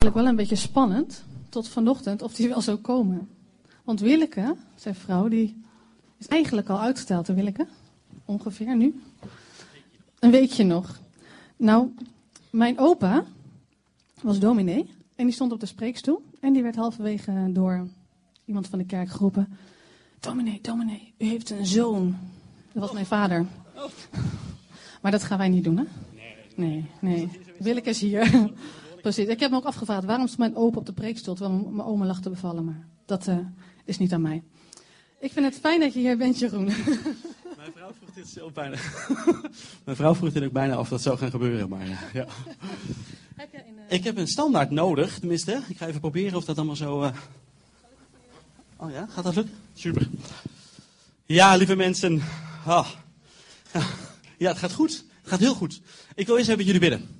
eigenlijk wel een beetje spannend tot vanochtend of die wel zou komen. Want Willeke, zijn vrouw, die is eigenlijk al uitgesteld, hè Willeke? Ongeveer nu. Een weekje nog. Nou, mijn opa was dominee en die stond op de spreekstoel. En die werd halverwege door iemand van de kerk geroepen. Dominee, dominee, u heeft een zoon. Dat was mijn vader. Maar dat gaan wij niet doen, hè? Nee, nee. Willeke is hier. Precies. Ik heb me ook afgevraagd waarom stond mijn opa op de preekstoel terwijl mijn oma lag te bevallen. Maar dat uh, is niet aan mij. Ik vind het fijn dat je hier bent, Jeroen. Mijn vrouw vroeg dit zo bijna. Mijn vrouw vroeg dit ook bijna of dat zou gaan gebeuren. Maar ja. Heb een, uh... Ik heb een standaard nodig, tenminste. Ik ga even proberen of dat allemaal zo. Uh... Oh ja, gaat dat lukken? Super. Ja, lieve mensen. Ah. Ja, het gaat goed. Het gaat heel goed. Ik wil eerst even jullie bidden.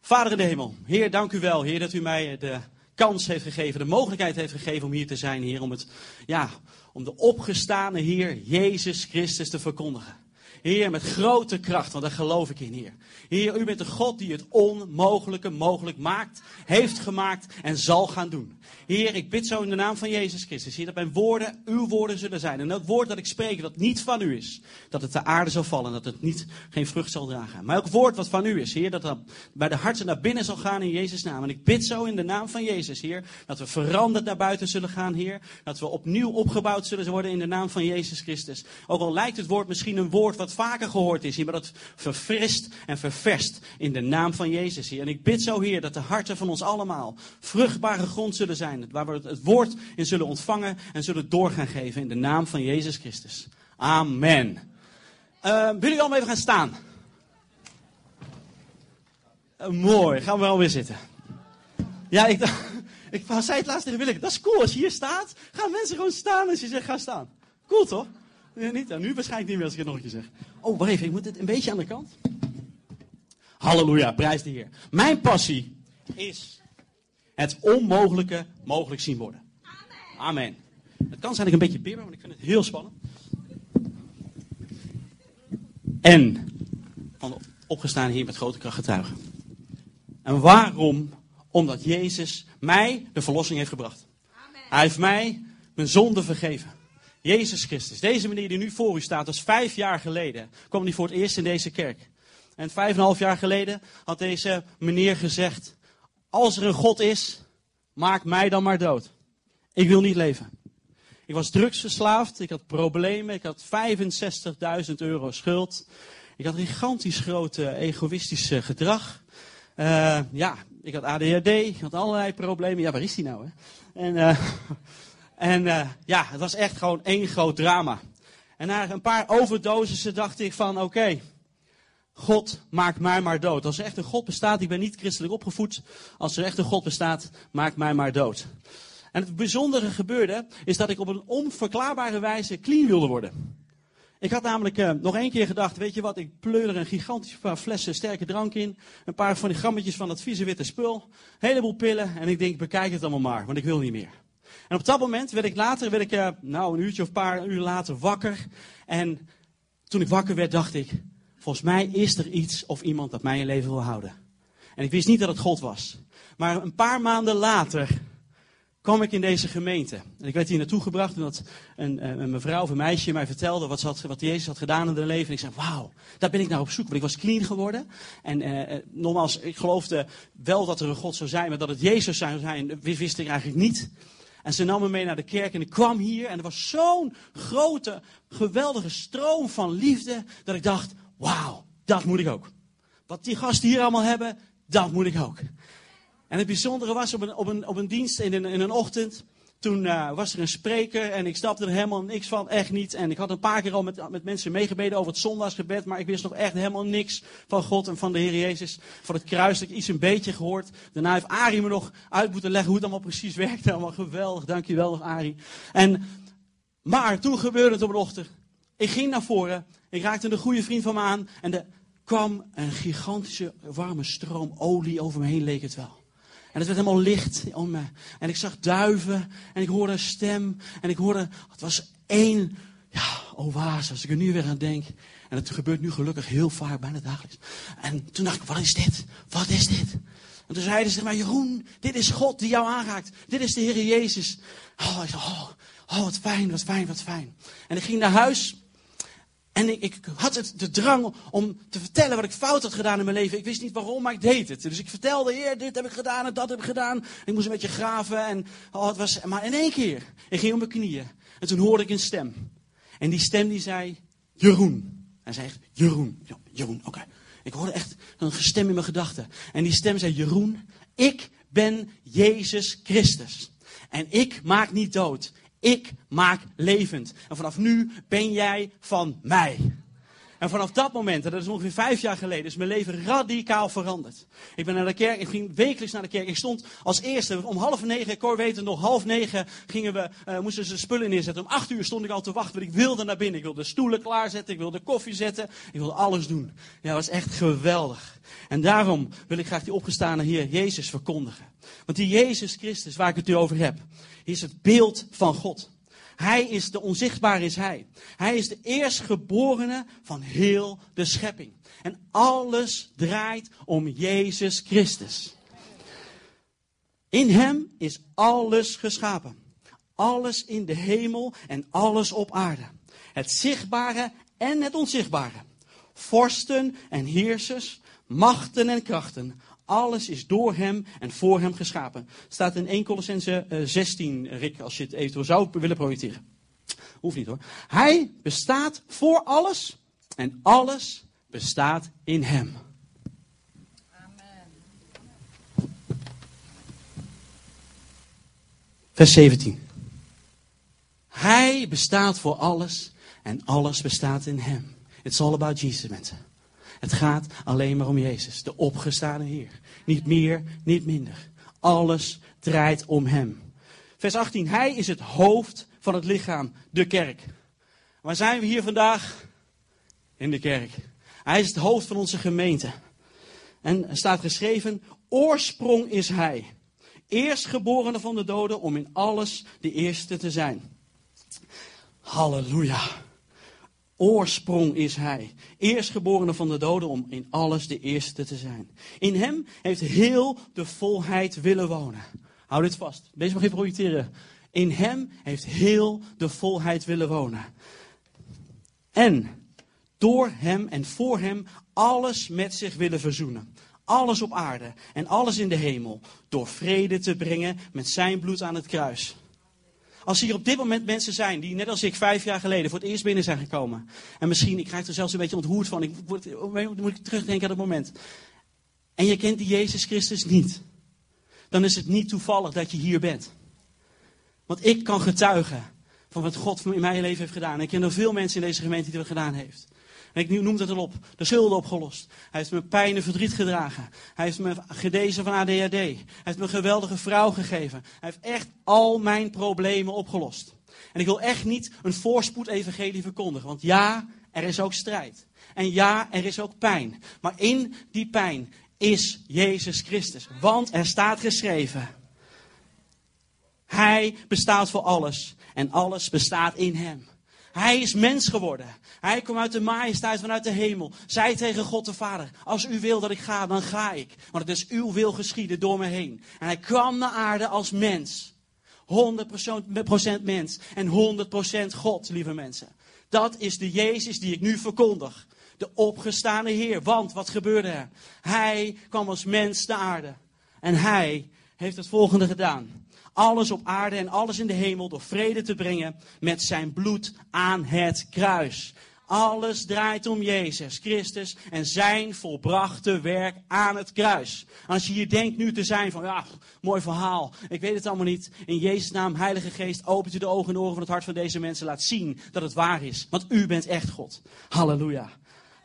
Vader in de hemel, Heer, dank u wel, Heer, dat u mij de kans heeft gegeven, de mogelijkheid heeft gegeven om hier te zijn, Heer, om, het, ja, om de opgestane Heer Jezus Christus te verkondigen. Heer, met grote kracht, want daar geloof ik in, Heer. Heer, u bent de God die het onmogelijke mogelijk maakt, heeft gemaakt en zal gaan doen. Heer, ik bid zo in de naam van Jezus Christus, Heer, dat mijn woorden uw woorden zullen zijn. En dat woord dat ik spreek, dat niet van u is, dat het de aarde zal vallen, dat het niet, geen vrucht zal dragen. Maar elk woord wat van u is, Heer, dat dat bij de harten naar binnen zal gaan in Jezus' naam. En ik bid zo in de naam van Jezus, Heer, dat we veranderd naar buiten zullen gaan, Heer. Dat we opnieuw opgebouwd zullen worden in de naam van Jezus Christus. Ook al lijkt het woord misschien een woord wat vaker gehoord is, Heer, maar dat verfrist en ververst in de naam van Jezus, Heer. En ik bid zo, Heer, dat de harten van ons allemaal vruchtbare grond zullen zijn waar we het woord in zullen ontvangen en zullen doorgaan geven in de naam van Jezus Christus. Amen. Uh, willen jullie allemaal even gaan staan? Uh, mooi, gaan we wel weer zitten. Ja, ik, ik zei het laatst tegen Willeke, dat is cool. Als je hier staat, gaan mensen gewoon staan als je zegt ga staan. Cool toch? Niet? Nou, nu waarschijnlijk niet meer als ik het nog een keer zeg. Oh, wacht even, ik moet dit een beetje aan de kant. Halleluja, prijs de Heer. Mijn passie is het onmogelijke mogelijk zien worden. Amen. Amen. Het kan zijn dat ik een beetje bibber, want ik vind het heel spannend. En van opgestaan hier met grote kracht getuigen. En waarom? Omdat Jezus mij de verlossing heeft gebracht. Amen. Hij heeft mij mijn zonde vergeven. Jezus Christus, deze meneer die nu voor u staat, was vijf jaar geleden, kwam hij voor het eerst in deze kerk. En vijf en een half jaar geleden had deze meneer gezegd, als er een God is, maak mij dan maar dood. Ik wil niet leven. Ik was drugsverslaafd, ik had problemen, ik had 65.000 euro schuld. Ik had gigantisch grote egoïstische gedrag. Uh, ja, ik had ADHD, ik had allerlei problemen. Ja, waar is die nou? Hè? En, uh, en uh, ja, het was echt gewoon één groot drama. En na een paar overdosissen dacht ik van oké, God maakt mij maar dood. Als er echt een God bestaat, ik ben niet christelijk opgevoed. Als er echt een God bestaat, maak mij maar dood. En het bijzondere gebeurde, is dat ik op een onverklaarbare wijze clean wilde worden. Ik had namelijk uh, nog één keer gedacht, weet je wat, ik pleur er een gigantisch paar flessen sterke drank in. Een paar van die grammetjes van dat vieze witte spul. Een heleboel pillen. En ik denk, bekijk het allemaal maar, want ik wil niet meer. En op dat moment werd ik later, werd ik, uh, nou een uurtje of een paar uur later wakker. En toen ik wakker werd, dacht ik, Volgens mij is er iets of iemand dat mij in leven wil houden. En ik wist niet dat het God was. Maar een paar maanden later kwam ik in deze gemeente. En ik werd hier naartoe gebracht omdat een, eh, mevrouw of een meisje mij vertelde wat, had, wat Jezus had gedaan in haar leven. En ik zei, wauw, daar ben ik naar op zoek. Want ik was clean geworden. En eh, eh nogmaals, ik geloofde wel dat er een God zou zijn, maar dat het Jezus zou zijn, wist ik eigenlijk niet. En ze nam me mee naar de kerk en ik kwam hier en er was zo'n grote, geweldige stroom van liefde dat ik dacht, wauw, dat moet ik ook. Wat die gasten hier allemaal hebben, dat moet ik ook. En het bijzondere was op een, op een, op een dienst in in een ochtend. Toen uh, was er een spreker en ik snapte er helemaal niks van, echt niet. En ik had een paar keer al met, met mensen meegebeden over het zondagsgebed, maar ik wist nog echt helemaal niks van God en van de Heer Jezus. Van het kruis, dat ik iets een beetje gehoord. Daarna heeft Arie me nog uit moeten leggen hoe het allemaal precies werkte. Allemaal geweldig, dankjewel nog Arie. En, maar toen gebeurde het op een ochtend. Ik ging naar voren ik raakte een goede vriend van me aan en er kwam een gigantische warme stroom olie over me heen, leek het wel. En het werd helemaal licht om me. En ik zag duiven en ik hoorde een stem en ik hoorde, het was één ja, oase, als ik er nu weer aan denk. En het gebeurt nu gelukkig heel vaak, bijna dagelijks. En toen dacht ik, wat is dit? Wat is dit? En toen zeiden ze mij, Jeroen, dit is God die jou aanraakt. Dit is de Heer Jezus. Oh, ik dacht, oh, oh, wat fijn, wat fijn, wat fijn. En ik ging naar huis. En ik, had het, de drang om te vertellen wat ik fout had gedaan in mijn leven. Ik wist niet waarom, maar ik deed het. Dus ik vertelde, heer, dit heb ik gedaan en dat heb ik gedaan. Ik moest een beetje graven. En, oh, het was, maar in één keer, ik ging op mijn knieën. En toen hoorde ik een stem. En die stem die zei, Jeroen. Hij zei echt, Jeroen. Jeroen, oké. Ik hoorde echt een stem in mijn gedachten. En die stem zei, Jeroen, ik ben Jezus Christus. En ik maak niet dood. Ik maak levend. En vanaf nu ben jij van mij. En vanaf dat moment, en dat is ongeveer vijf jaar geleden, is mijn leven radicaal veranderd. Ik ben naar de kerk, ik ging wekelijks naar de kerk. Ik stond als eerste om half negen, Cor weet het nog, half negen gingen we, uh, moesten ze spullen neerzetten. Om acht uur stond ik al te wachten, want ik wilde naar binnen. Ik wilde stoelen klaarzetten, ik wilde koffie zetten, ik wilde alles doen. Ja, dat was echt geweldig. En daarom wil ik graag die opgestane Heer Jezus verkondigen. Want die Jezus Christus, waar ik het nu over heb, is het beeld van God. Hij is de onzichtbare is hij. Hij is de eerstgeborene van heel de schepping. En alles draait om Jezus Christus. In hem is alles geschapen. Alles in de hemel en alles op aarde. Het zichtbare en het onzichtbare. Vorsten en heersers, machten en krachten. Alles is door hem en voor hem geschapen. Staat in 1 Colossense 16, eh, Rick, als je het eventueel zou willen projecteren. Hoeft niet hoor. Hij bestaat voor alles en alles bestaat in hem. Amen. Vers 17. Hij bestaat voor alles en alles bestaat in hem. It's all about Jesus, mensen. Het gaat alleen maar om Jezus, de opgestane Heer. Niet meer, niet minder. Alles draait om Hem. Vers 18. Hij is het hoofd van het lichaam, de kerk. Waar zijn we hier vandaag? In de kerk. Hij is het hoofd van onze gemeente. En er staat geschreven, oorsprong is Hij. Eerstgeborene van de doden om in alles de eerste te zijn. Halleluja. Oorsprong is hij. Eerstgeborene van de doden om in alles de eerste te zijn. In hem heeft heel de volheid willen wonen. Hou dit vast. Deze mag even projecteren. In hem heeft heel de volheid willen wonen. En door hem en voor hem alles met zich willen verzoenen. Alles op aarde en alles in de hemel. Door vrede te brengen met zijn bloed aan het kruis. Als hier op dit moment mensen zijn die, net als ik, vijf jaar geleden voor het eerst binnen zijn gekomen. En misschien, ik krijg er zelfs een beetje onthoerd van. Ik moet ik terugdenken aan dat moment. En je kent die Jezus Christus niet. Dan is het niet toevallig dat je hier bent. Want ik kan getuigen van wat God in mijn leven heeft gedaan. Ik ken er veel mensen in deze gemeente die dat gedaan heeft. Ik noem het al op. De schulden opgelost. Hij heeft me pijn en verdriet gedragen. Hij heeft me gedezen van ADHD. Hij heeft me een geweldige vrouw gegeven. Hij heeft echt al mijn problemen opgelost. En ik wil echt niet een voorspoed-evangelie verkondigen. Want ja, er is ook strijd. En ja, er is ook pijn. Maar in die pijn is Jezus Christus. Want er staat geschreven. Hij bestaat voor alles. En alles bestaat in hem. Hij is mens geworden. Hij kwam uit de majesteit vanuit de hemel. Zei tegen God de Vader: Als u wil dat ik ga, dan ga ik. Want het is uw wil geschieden door me heen. En hij kwam naar aarde als mens. 100% mens en 100% God, lieve mensen. Dat is de Jezus die ik nu verkondig. De opgestane Heer. Want wat gebeurde er? Hij kwam als mens naar aarde. En hij heeft het volgende gedaan alles op aarde en alles in de hemel door vrede te brengen met zijn bloed aan het kruis. Alles draait om Jezus Christus en zijn volbrachte werk aan het kruis. Als je hier denkt nu te zijn van, ja, mooi verhaal, ik weet het allemaal niet. In Jezus' naam, Heilige Geest, opent u de ogen en oren van het hart van deze mensen. Laat zien dat het waar is, want u bent echt God. Halleluja.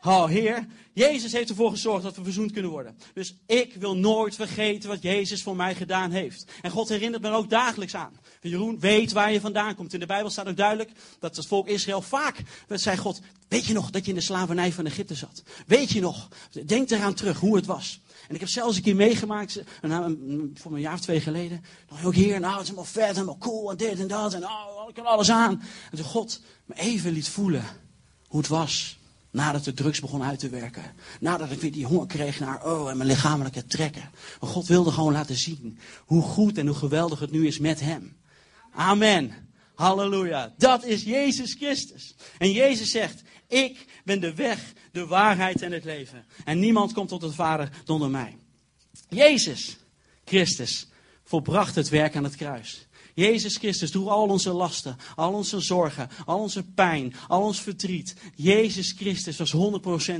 Oh Heer, Jezus heeft ervoor gezorgd dat we verzoend kunnen worden. Dus ik wil nooit vergeten wat Jezus voor mij gedaan heeft. En God herinnert me ook dagelijks aan. Jeroen, weet waar je vandaan komt. In de Bijbel staat ook duidelijk dat het volk Israël vaak zei God, weet je nog dat je in de slavernij van Egypte zat? Weet je nog? Denk eraan terug hoe het was. En ik heb zelfs een keer meegemaakt, voor een jaar of twee geleden. Dan ook hier, nou het is helemaal vet, helemaal cool en dit en dat. En oh, ik kan alles aan. En toen God me even liet voelen hoe het was Nadat de drugs begon uit te werken. Nadat ik weer die honger kreeg naar, oh, en mijn lichamelijke trekken. Maar God wilde gewoon laten zien hoe goed en hoe geweldig het nu is met Hem. Amen. Halleluja. Dat is Jezus Christus. En Jezus zegt, ik ben de weg, de waarheid en het leven. En niemand komt tot het Vader dan door mij. Jezus Christus volbracht het werk aan het kruis. Jezus Christus droeg al onze lasten, al onze zorgen, al onze pijn, al ons verdriet. Jezus Christus was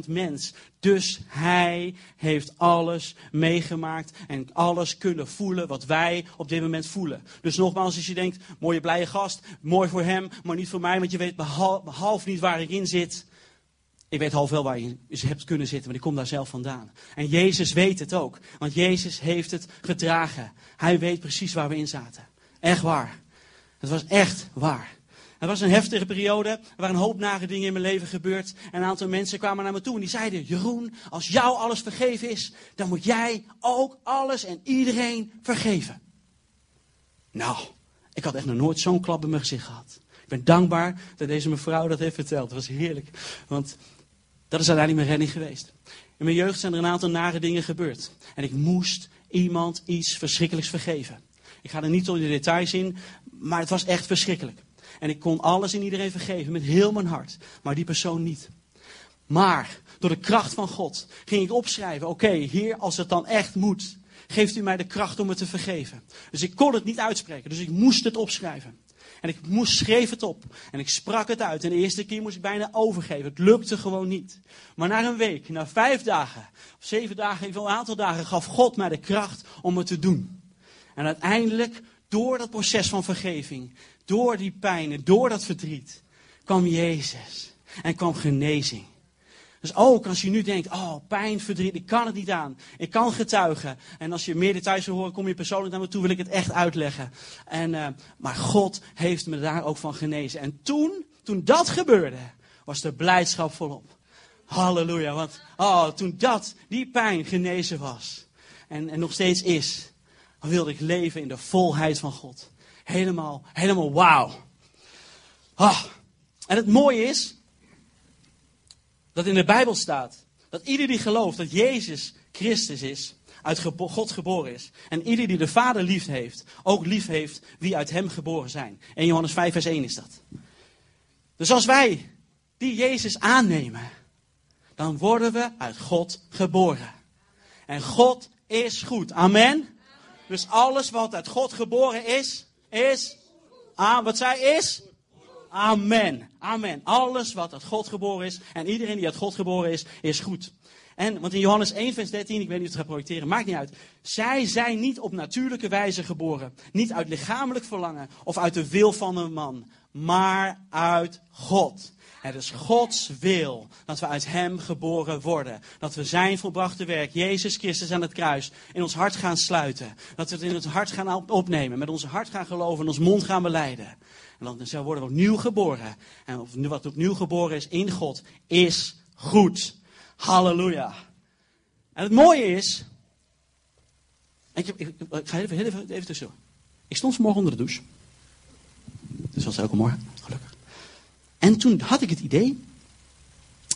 100% mens. Dus hij heeft alles meegemaakt en alles kunnen voelen wat wij op dit moment voelen. Dus nogmaals, als je denkt, mooie blije gast, mooi voor hem, maar niet voor mij, want je weet behalve niet waar ik in zit. Ik weet half wel waar je hebt kunnen zitten, maar ik kom daar zelf vandaan. En Jezus weet het ook, want Jezus heeft het gedragen. Hij weet precies waar we in zaten. Echt waar. Het was echt waar. Het was een heftige periode. Er waren een hoop nare dingen in mijn leven gebeurd. En een aantal mensen kwamen naar me toe en die zeiden: Jeroen, als jou alles vergeven is, dan moet jij ook alles en iedereen vergeven. Nou, ik had echt nog nooit zo'n klap in mijn gezicht gehad. Ik ben dankbaar dat deze mevrouw dat heeft verteld. Het was heerlijk. Want dat is uiteindelijk mijn redding geweest. In mijn jeugd zijn er een aantal nare dingen gebeurd. En ik moest iemand iets verschrikkelijks vergeven. Ik ga er niet tot de details in, maar het was echt verschrikkelijk. En ik kon alles en iedereen vergeven met heel mijn hart, maar die persoon niet. Maar door de kracht van God ging ik opschrijven: Oké, Heer, als het dan echt moet, geeft u mij de kracht om het te vergeven. Dus ik kon het niet uitspreken, dus ik moest het opschrijven. En ik moest, schreef het op. En ik sprak het uit. En de eerste keer moest ik bijna overgeven. Het lukte gewoon niet. Maar na een week, na vijf dagen, of zeven dagen, even een aantal dagen, gaf God mij de kracht om het te doen. En uiteindelijk, door dat proces van vergeving, door die pijn en door dat verdriet, kwam Jezus en kwam genezing. Dus ook als je nu denkt, oh, pijn, verdriet, ik kan het niet aan. Ik kan getuigen. En als je meer details wil horen, kom je persoonlijk naar me toe, wil ik het echt uitleggen. En, uh, maar God heeft me daar ook van genezen. En toen, toen dat gebeurde, was de blijdschap volop. Halleluja. Want oh, toen dat, die pijn genezen was. En, en nog steeds is wilde ik leven in de volheid van God. Helemaal, helemaal wauw. Ah. En het mooie is dat in de Bijbel staat dat ieder die gelooft dat Jezus Christus is, uit God geboren is. En ieder die de Vader lief heeft, ook lief heeft wie uit hem geboren zijn. En Johannes 5, vers 1 is dat. Dus als wij die Jezus aannemen, dan worden we uit God geboren. En God is goed. Amen. Dus alles wat uit God geboren is, is. Ah, wat zij is? Amen. Amen. Alles wat uit God geboren is. En iedereen die uit God geboren is, is goed. En, want in Johannes 1, vers 13, ik weet niet of het gaat projecteren, maakt niet uit. Zij zijn niet op natuurlijke wijze geboren. Niet uit lichamelijk verlangen of uit de wil van een man. Maar uit God. Het is Gods wil dat we uit Hem geboren worden. Dat we Zijn volbrachte werk, Jezus Christus aan het kruis, in ons hart gaan sluiten. Dat we het in ons hart gaan opnemen, met ons hart gaan geloven en ons mond gaan beleiden. En dan worden we opnieuw geboren. En wat opnieuw geboren is in God, is goed. Halleluja. En het mooie is. Ik, ik, ik, ga even, even, even tussen. Ik stond vanmorgen onder de douche. Dus was elke morgen. En toen had ik het idee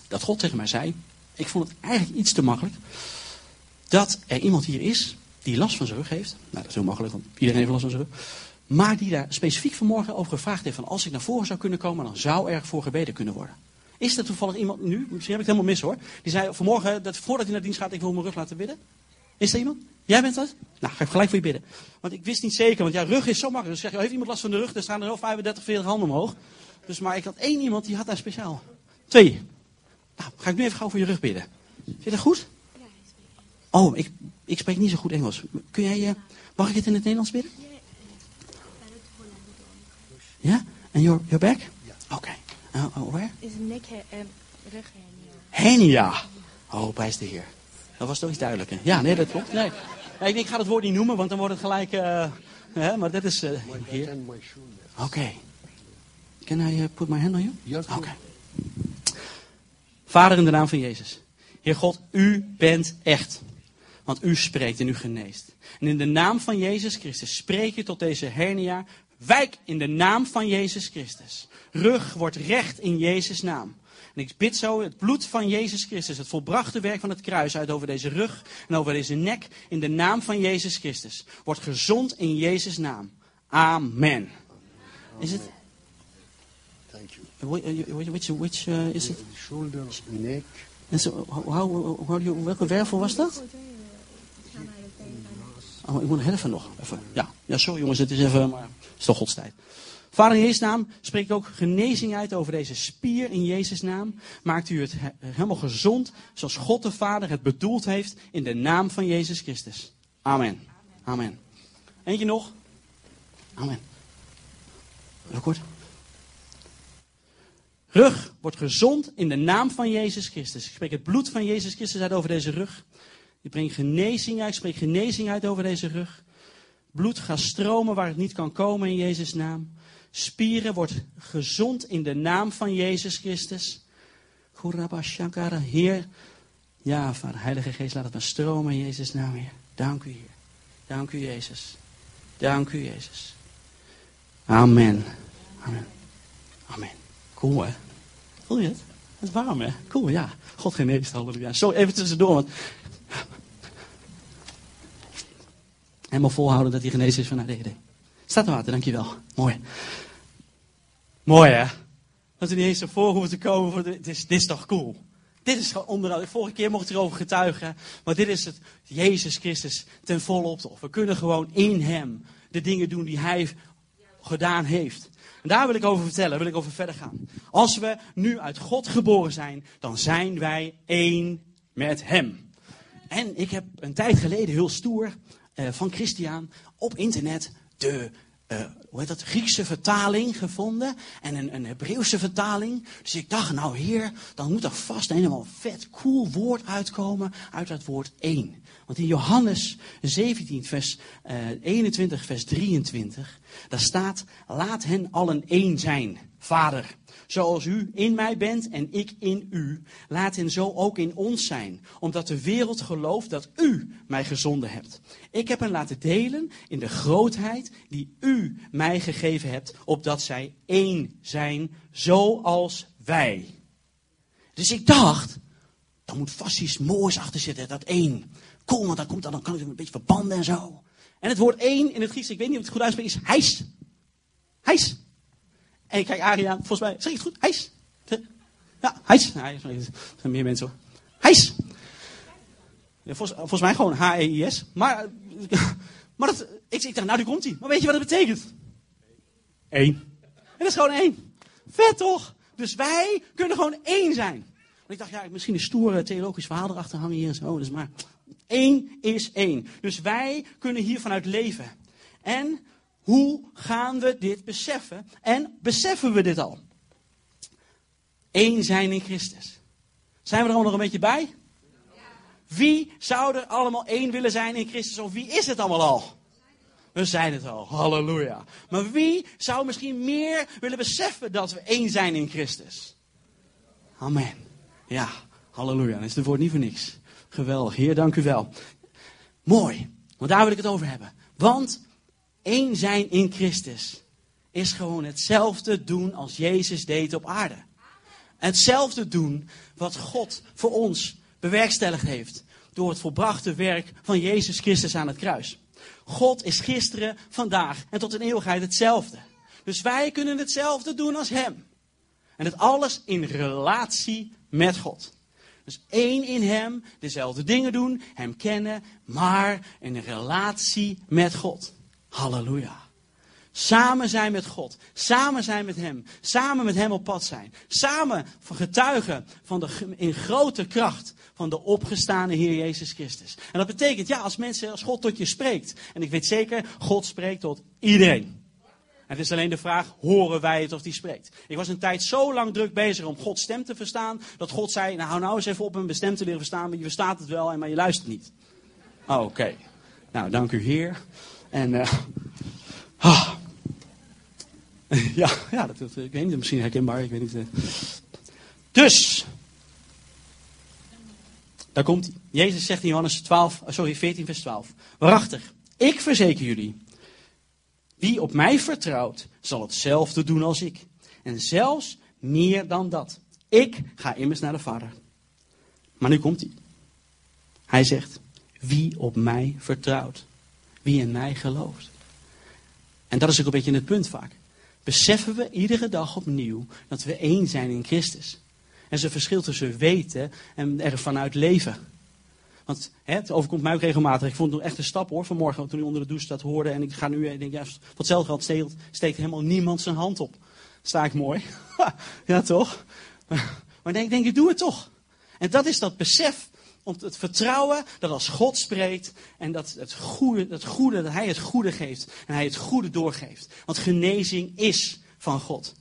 dat God tegen mij zei, ik vond het eigenlijk iets te makkelijk, dat er iemand hier is die last van zijn rug heeft. Nou, dat is heel makkelijk, want iedereen heeft last van zijn rug. Maar die daar specifiek vanmorgen over gevraagd heeft van als ik naar voren zou kunnen komen, dan zou er voor gebeden kunnen worden. Is er toevallig iemand nu, misschien heb ik het helemaal mis hoor, die zei vanmorgen, dat voordat hij naar dienst gaat, ik wil mijn rug laten bidden. Is er iemand? Jij bent dat? Nou, ga ik gelijk voor je bidden. Want ik wist niet zeker, want ja, rug is zo makkelijk. Dus zeg je, heeft iemand last van de rug? Er staan er wel 35, 40 handen omhoog. Dus maar ik had één iemand die had daar speciaal. Twee. Nou, ga ik nu even gauw voor je rug bidden. Vind je dat goed? Ja, ik spreek Oh, ik, ik spreek niet zo goed Engels. Kun jij, uh, mag ik het in het Nederlands bidden? Ja? En your, your back? Ja. Oké. Okay. Uh, uh, where? Is nek, uh, rug hernia. Oh, prijs de Heer. Dat was toch iets duidelijker. Ja, nee, dat klopt. Nee. nee ik, ga het woord niet noemen, want dan wordt het gelijk... Uh, hè, maar dat is... Uh, hier. Oké. Okay. Can I uh, put my hand on you? Oké. Vader, in de naam van Jezus. Heer God, u bent echt. Want u spreekt en u geneest. En in de naam van Jezus Christus spreek je tot deze hernia. Wijk in de naam van Jezus Christus. Rug wordt recht in Jezus' naam. En ik bid zo het bloed van Jezus Christus, het volbrachte werk van het kruis uit over deze rug en over deze nek, in de naam van Jezus Christus. Wordt gezond in Jezus' naam. Amen. Is het? You. Which, which, which uh, is it? Shoulders, neck. En zo, how, how, do you- welke wervel was dat? Oh, ik moet even nog. Even. Ja. ja, sorry jongens, het is even, maar het is toch Gods tijd. Vader in Jezus' naam, spreek ik ook genezing uit over deze spier in Jezus' naam. Maakt u het he- helemaal gezond, zoals God de Vader het bedoeld heeft, in de naam van Jezus Christus. Amen. Amen. Eentje nog. Amen. Even kort. Rug wordt gezond in de naam van Jezus Christus. Ik spreek het bloed van Jezus Christus uit over deze rug. Ik breng genezing uit. Ik spreek genezing uit over deze rug. Bloed gaat stromen waar het niet kan komen in Jezus' naam. Spieren wordt gezond in de naam van Jezus Christus. Shankara, Heer. Ja, Vader, Heilige Geest, laat het maar stromen in Jezus' naam, Heer. Dank u, Heer. Dank u, Jezus. Dank u, Jezus. Amen. Amen. Amen. Cool, hè? Voel je het? Het is warm, hè? Cool, ja. God geneest, halleluja. Zo, even tussendoor, want... Helemaal volhouden dat hij genezen is van ADHD. Staat er water, dankjewel. Mooi. Mooi, hè? Dat we niet eens ervoor hoeven te komen. Voor de, dit, is, dit is toch cool? Dit is gewoon onderhoud. Vorige keer mocht ik erover getuigen. Maar dit is het Jezus Christus ten volle optocht. We kunnen gewoon in hem de dingen doen die hij gedaan heeft. En daar wil ik over vertellen, wil ik over verder gaan. Als we nu uit God geboren zijn, dan zijn wij één met hem. En ik heb een tijd geleden heel stoer eh, van Christian op internet de eh, hoe heet dat, Griekse vertaling gevonden en een, een Hebreeuwse vertaling. Dus ik dacht, nou heer, dan moet er vast een helemaal vet cool woord uitkomen uit dat woord één. Want in Johannes 17, vers eh, 21, vers 23, daar staat, laat hen allen één zijn, vader. Zoals u in mij bent en ik in u, laat hen zo ook in ons zijn, omdat de wereld gelooft dat u mij gezonden hebt. Ik heb hen laten delen in de grootheid die u mij gegeven hebt, opdat zij één zijn, zoals wij. Dus ik dacht, daar moet vast iets moois achter zitten, dat één. Cool, want dan, komt, dan kan ik een beetje verbanden en zo. En het woord één in het Grieks, ik weet niet of het goed uitspreek, is hijs. Hijs. En ik kijk Aria, volgens mij, zeg ik het goed? Hijs. Ja, hijs. Ja, er zijn meer mensen hoor. Hijs. Ja, volgens, volgens mij gewoon H-E-I-S. Maar, maar dat, ik, ik dacht, nou, die komt hij. Maar weet je wat het betekent? Eén. En dat is gewoon één. Vet toch? Dus wij kunnen gewoon één zijn. Want ik dacht, ja, misschien een stoere theologisch verhaal erachter hangen hier en zo. Dus maar één is één. Dus wij kunnen hier vanuit leven. En hoe gaan we dit beseffen? En beseffen we dit al? Eén zijn in Christus. Zijn we er allemaal nog een beetje bij? Wie zou er allemaal één willen zijn in Christus? Of wie is het allemaal al? We zijn het al. Halleluja. Maar wie zou misschien meer willen beseffen dat we één zijn in Christus? Amen. Ja, halleluja. Dan is het woord niet voor niks. Geweldig. Heer, dank u wel. Mooi. Want daar wil ik het over hebben. Want één zijn in Christus is gewoon hetzelfde doen als Jezus deed op aarde. Hetzelfde doen wat God voor ons bewerkstelligd heeft door het volbrachte werk van Jezus Christus aan het kruis. God is gisteren, vandaag en tot in eeuwigheid hetzelfde. Dus wij kunnen hetzelfde doen als Hem. En het alles in relatie met God. Dus één in Hem, dezelfde dingen doen, Hem kennen, maar in relatie met God. Halleluja. Samen zijn met God. Samen zijn met Hem. Samen met Hem op pad zijn. Samen getuigen van de, in grote kracht van de opgestane Heer Jezus Christus. En dat betekent, ja, als mensen, als God tot je spreekt. En ik weet zeker, God spreekt tot iedereen. Het is alleen de vraag, horen wij het of die spreekt? Ik was een tijd zo lang druk bezig om Gods stem te verstaan, dat God zei, nou hou nou eens even op om mijn stem te leren verstaan, maar je verstaat het wel, maar je luistert niet. Oké. Nou, dank u Heer. En, eh ah. ja, ja dat, dat, ik weet niet, misschien herkenbaar, ik weet niet. eh. Dus, daar komt hij. Jezus zegt in Johannes 12, eh, sorry, 14 vers 12. Waarachtig, ik verzeker jullie, wie op mij vertrouwt, zal hetzelfde doen als ik. En zelfs meer dan dat. Ik ga immers naar de Vader. Maar nu komt hij. Hij zegt, wie op mij vertrouwt, wie in mij gelooft. En dat is ook een beetje het punt vaak. Beseffen we iedere dag opnieuw dat we één zijn in Christus. En is een verschil tussen weten en er vanuit leven. Want hè, het overkomt mij ook regelmatig. Ik vond het echt een stap hoor vanmorgen toen ik onder de douche dat hoorde. En ik ga nu, ik denk, ja, voor hetzelfde geld steekt, steekt helemaal niemand zijn hand op. Sta ik mooi. ja, toch? Maar denk, denk ik, doe het toch. En dat is dat besef om het vertrouwen dat als God spreekt en dat het goede, dat Hij het goede geeft en Hij het goede doorgeeft. Want genezing is van God.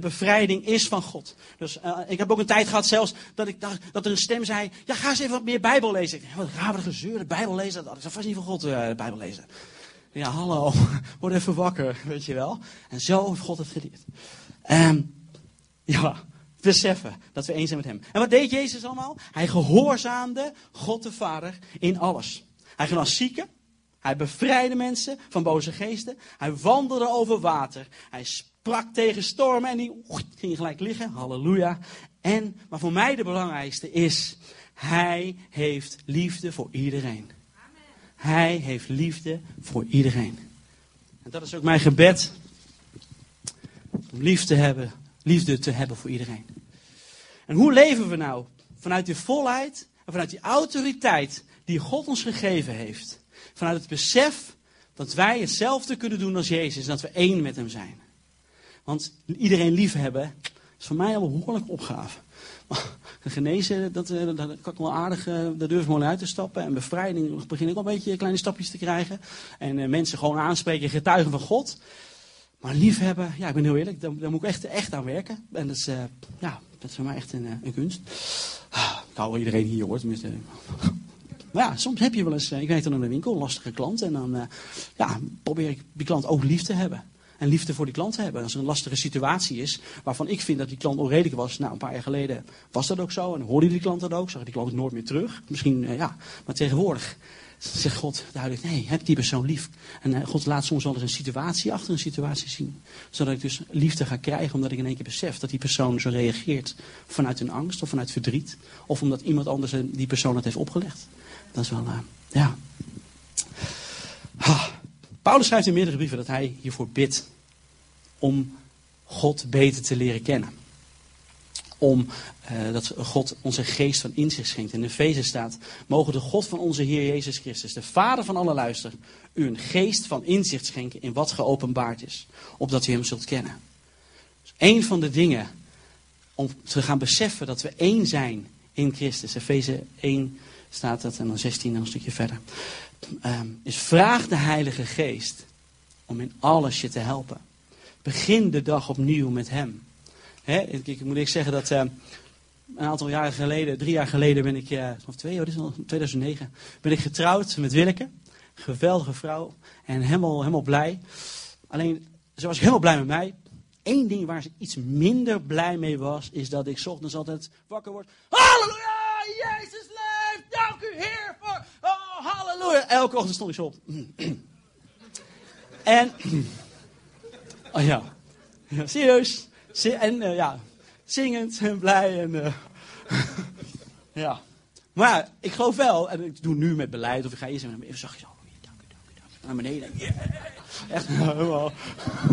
Bevrijding is van God. Dus uh, ik heb ook een tijd gehad zelfs dat ik dacht dat er een stem zei: Ja, ga eens even wat meer Bijbel lezen. Ik dacht, wat raar, gezeur, de Bijbel lezen. Dat is vast niet van God, uh, de Bijbel lezen. Ja, hallo, word even wakker, weet je wel. En zo heeft God het geleerd. Um, ja, beseffen dat we eens zijn met hem. En wat deed Jezus allemaal? Hij gehoorzaamde God de Vader in alles. Hij genas zieken. Hij bevrijdde mensen van boze geesten. Hij wandelde over water. Hij sprak tegen stormen en die ging gelijk liggen. Halleluja. En, maar voor mij de belangrijkste is, hij heeft liefde voor iedereen. Hij heeft liefde voor iedereen. En dat is ook mijn gebed. Om lief te hebben, liefde te hebben voor iedereen. En hoe leven we nou? Vanuit die volheid en vanuit die autoriteit die God ons gegeven heeft. Vanuit het besef dat wij hetzelfde kunnen doen als Jezus. En dat we één met hem zijn. Want iedereen lief hebben is voor mij al een behoorlijke opgave. Genezen, dat, dat, dat kan ik wel aardig, daar durf ik wel uit te stappen. En bevrijding begin ik al een beetje kleine stapjes te krijgen. En uh, mensen gewoon aanspreken, getuigen van God. Maar liefhebben, ja, ik ben heel eerlijk, daar, moet ik echt, echt aan werken. En dat is, uh, ja, dat is voor mij echt een, een kunst. Ik hou iedereen hier hoor, tenminste. Maar ja, soms heb je wel eens, ik weet dan in de winkel, een lastige klant. En dan ja, probeer ik die klant ook lief te hebben. En liefde voor die klant te hebben. Als er een lastige situatie is, waarvan ik vind dat die klant onredelijk was. Nou, een paar jaar geleden was dat ook zo. En hoorde die klant dat ook. Zag die klant nooit meer terug. Misschien, ja, maar tegenwoordig zegt God duidelijk, nee, heb die persoon lief. En uh, God laat soms wel eens een situatie achter een situatie zien. Zodat ik dus liefde ga krijgen, omdat ik in één keer besef dat die persoon zo reageert vanuit een angst of vanuit verdriet. Of omdat iemand anders die persoon het heeft opgelegd. Dat is wel, uh, ja. Paulus schrijft in meerdere brieven dat hij hiervoor bidt om God beter te leren kennen. Om uh, dat God onze geest van inzicht schenkt. In Efeze staat, mogen de God van onze Heer Jezus Christus, de Vader van alle luister, u een geest van inzicht schenken in wat geopenbaard is. Opdat u hem zult kennen. Dus een van de dingen om te gaan beseffen dat we één zijn in Christus. Efeze 1 staat dat en dan 16 en een stukje verder. Um, is vraag de Heilige Geest om in alles je te helpen. Begin de dag opnieuw met Hem. Ik, moet ik zeggen dat uh, een aantal jaren geleden, drie jaar geleden ben ik, uh, of twee, oh, dit is al 2009, ben ik getrouwd met Willeke. Geweldige vrouw en helemaal, helemaal blij. Alleen, ze was helemaal blij met mij. Eén ding waar ze iets minder blij mee was, is dat ik ochtends altijd wakker word. Halleluja, Jezus leeft, dank u Heer voor, oh halleluja. Elke ochtend stond ik zo op. en, oh ja, ja serieus. En uh, ja, zingend en blij en uh, ja. Maar ik geloof wel, en ik doe nu met beleid, of ik ga eerst even, zachtjes, oh, dank u, dank u, dank u, naar beneden. Echt helemaal.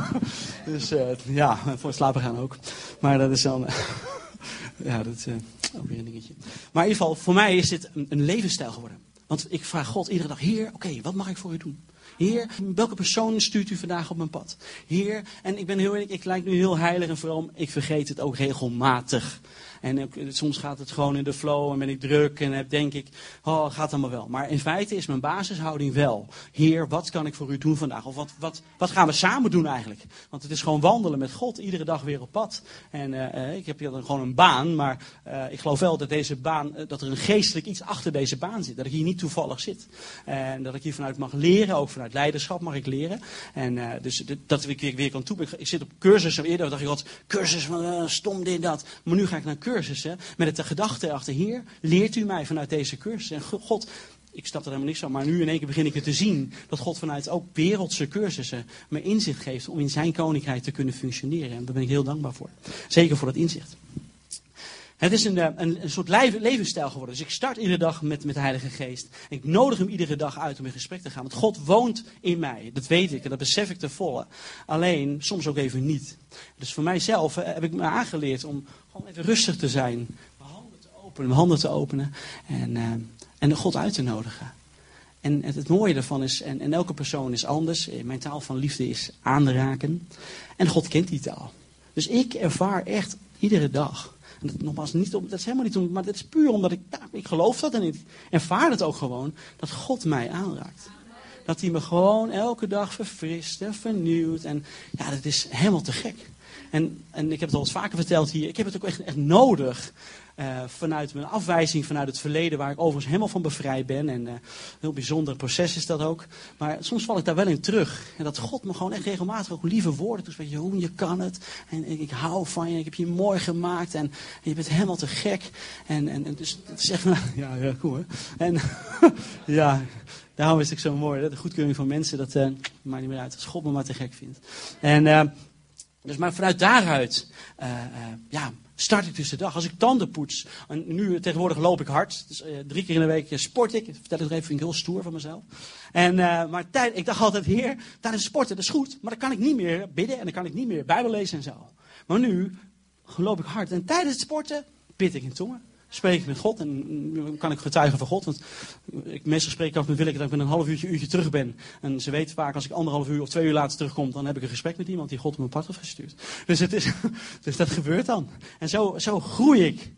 dus uh, ja, voor het slapen gaan ook. Maar dat is dan, ja, dat ook weer een dingetje. Maar in ieder geval, voor mij is dit een, levensstijl geworden. Want ik vraag God iedere dag, Heer, oké, wat mag ik voor u doen? Heer, welke persoon stuurt u vandaag op mijn pad? Heer, en ik ben heel eerlijk, ik lijk nu heel heilig en vooral, ik vergeet het ook regelmatig. En ook, soms gaat het gewoon in de flow en ben ik druk en heb, denk ik, oh, gaat allemaal wel. Maar in feite is mijn basishouding wel, Heer, wat kan ik voor u doen vandaag? Of wat, wat, wat gaan we samen doen eigenlijk? Want het is gewoon wandelen met God, iedere dag weer op pad. En uh, ik heb hier dan gewoon een baan, maar ik geloof wel dat deze baan, dat er een geestelijk iets achter deze baan zit. Dat ik hier niet toevallig zit. En dat ik hier vanuit mag leren, ook vanuit leiderschap mag ik leren. En dus dat ik weer, weer kan toe. Ik, zit op cursussen, eerder dacht ik, wat cursus stom dit, dat. Maar nu ga ik naar cursussen met de gedachte achter, hier leert u mij vanuit deze cursus. En God, ik snap er helemaal niks van, maar nu in één keer begin ik het te zien. Dat God vanuit ook wereldse cursussen me inzicht geeft om in zijn koninkrijk te kunnen functioneren. En daar ben ik heel dankbaar voor. Zeker voor dat inzicht. Het is een, eh, een, soort levensstijl geworden. Dus ik start iedere dag met, met de Heilige Geest. En ik nodig hem iedere dag uit om in gesprek te gaan. Want God woont in mij. Dat weet ik en dat besef ik te volle. Alleen soms ook even niet. Dus voor mijzelf eh, heb ik me aangeleerd om gewoon even rustig te zijn. Mijn handen te openen, mijn handen te openen. En, eh, en God uit te nodigen. En het, mooie daarvan is, en, en elke persoon is anders. Mijn taal van liefde is aanraken. En God kent die taal. Dus ik ervaar echt iedere dag. En dat, nogmaals, niet dat is helemaal niet om, maar dat is puur omdat ik, ik geloof dat en ik ervaar het ook gewoon, dat God mij aanraakt. Dat hij me gewoon elke dag verfrist en vernieuwt. En ja, dat is helemaal te gek. En, en ik heb het al eens vaker verteld hier, ik heb het ook echt, echt nodig. Eh, vanuit mijn afwijzing vanuit het verleden, waar ik overigens helemaal van bevrijd ben. En eh, een heel bijzonder proces is dat ook. Maar soms val ik daar wel in terug. En dat God me gewoon echt regelmatig ook lieve woorden toespreekt. Jeroen, je kan het. En ik, hou van je. Ik heb je mooi gemaakt. En, je bent helemaal te gek. En, en, dus het is. Ja, ja cool hè. En ja, daarom is het zo mooi. Hè? De goedkeuring van mensen, dat eh, maakt niet meer uit. Als God me maar te gek vindt. En... dus maar vanuit daaruit ja, start ik dus de dag. Als ik tanden poets. En nu tegenwoordig loop ik hard. Dus, eh, drie keer in de week eh, sport ik. Ik Vertel het even, vind ik heel stoer van mezelf. En, eh, maar tijd, ik dacht altijd, heer, tijdens sporten, dat is goed. Maar dan kan ik niet meer bidden en dan kan ik niet meer Bijbel lezen en zo. Maar nu loop ik hard. En tijdens het sporten bid ik in tongen. Spreek met God en mm, kan ik getuigen van God. Want ik, meestal spreek ik af met Willeke dat ik met een half uurtje, uurtje terug ben. En ze weet vaak als ik anderhalf uur of twee uur later terugkom, dan heb ik een gesprek met iemand die God op mijn pad heeft gestuurd. Dus, het is, dus dat gebeurt dan. En zo, zo groei ik.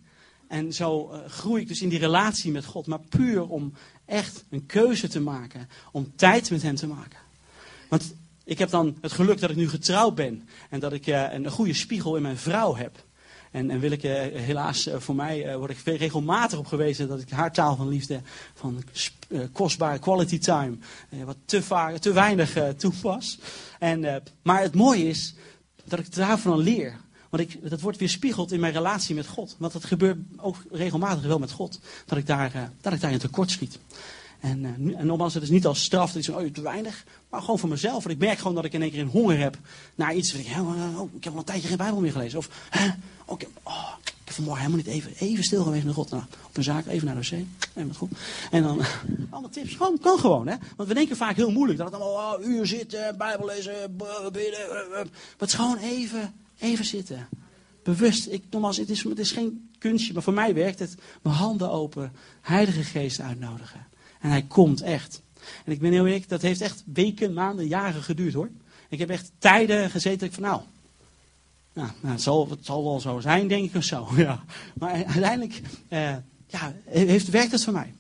En zo eh, groei ik dus in die relatie met God. Maar puur om echt een keuze te maken. Om tijd met Hem te maken. Want ik heb dan het geluk dat ik nu getrouwd ben. En dat ik eh, een goede spiegel in mijn vrouw heb. En, en wil ik eh, helaas eh, voor mij eh, word ik regelmatig op gewezen dat ik haar taal van liefde, van kostbare quality time, wat te, vaak, te weinig toepas. En, maar het mooie is dat ik daarvan leer. Want ik, dat wordt weerspiegeld in mijn relatie met God. Want dat gebeurt ook regelmatig wel met God. Dat ik, daar, dat ik daarin tekort schiet. En, eh, en nogmaals, het is niet als straf, dat is oh, te weinig. Maar gewoon voor mezelf. Want ik merk gewoon dat ik in één keer een honger heb naar iets. Ik, oh, ik heb al een tijdje geen Bijbel meer gelezen. Of, hè, oh, ik, heb, oh, ik heb vanmorgen helemaal niet even, even stil geweest met God. Nou, op een zaak, even naar de wc. En wat goed. En dan, allemaal tips. Gewoon, kan gewoon, hè. Want we denken vaak heel moeilijk. Dat het allemaal, oh, uur zitten, Bijbel lezen, bidden. eh, eh. Maar gewoon even, even zitten. Bewust. Ik, nogmaals, het is, het is geen kunstje, maar voor mij werkt het. Mijn handen open, Heilige Geest uitnodigen. En hij komt echt. En ik ben heel eerlijk, dat heeft echt weken, maanden, jaren geduurd hoor. Ik heb echt tijden gezeten ik van nou, nou, nou het, zal, het zal wel zo zijn denk ik of zo. Ja. Maar uiteindelijk eh, ja, heeft, werkt het voor mij.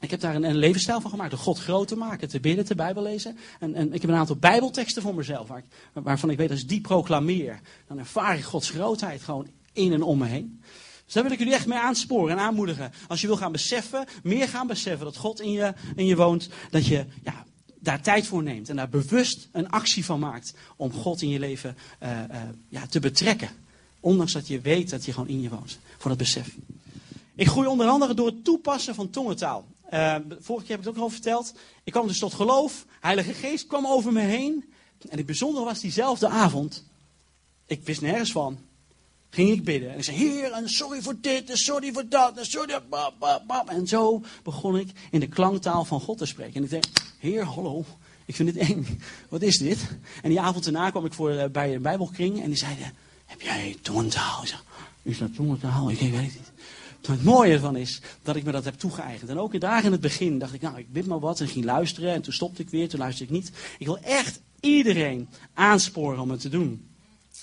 Ik heb daar een, een levensstijl van gemaakt. Door God groot te maken, te bidden, te Bijbel lezen. En, en ik heb een aantal Bijbelteksten voor mezelf. Waar waarvan ik weet als ik die proclameer. Dan ervaar ik Gods grootheid gewoon in en om me heen. Dus daar wil ik jullie echt mee aansporen en aanmoedigen. Als je wil gaan beseffen, meer gaan beseffen dat God in je, in je woont. Dat je ja, daar tijd voor neemt en daar bewust een actie van maakt. Om God in je leven eh, eh, ja, te betrekken. Ondanks dat je weet dat hij gewoon in je woont. Voor dat besef. Ik groei onder andere door het toepassen van tongentaal. Eh, vorige keer heb ik het ook al verteld. Ik kwam dus tot geloof. Heilige Geest kwam over me heen. En het bijzondere was diezelfde avond. Ik wist nergens van. Ging ik bidden. En ik zei: Heer, en sorry voor dit, en sorry voor dat, en sorry. Bam, bam, bam. En zo begon ik in de klanktaal van God te spreken. En ik dacht: Heer, hallo. Ik vind dit eng. Wat is dit? En die avond daarna kwam ik voor, eh, bij een Bijbelkring. En die zeiden: Heb jij tongentaal? Ik zeg: Is dat tongentaal? Ik weet het niet. Het mooie ervan is dat ik me dat heb toegeëigend. En ook daar in het begin dacht ik, nou, ik bid maar wat en ging luisteren. En toen stopte ik weer, toen luisterde ik niet. Ik wil echt iedereen aansporen om het te doen.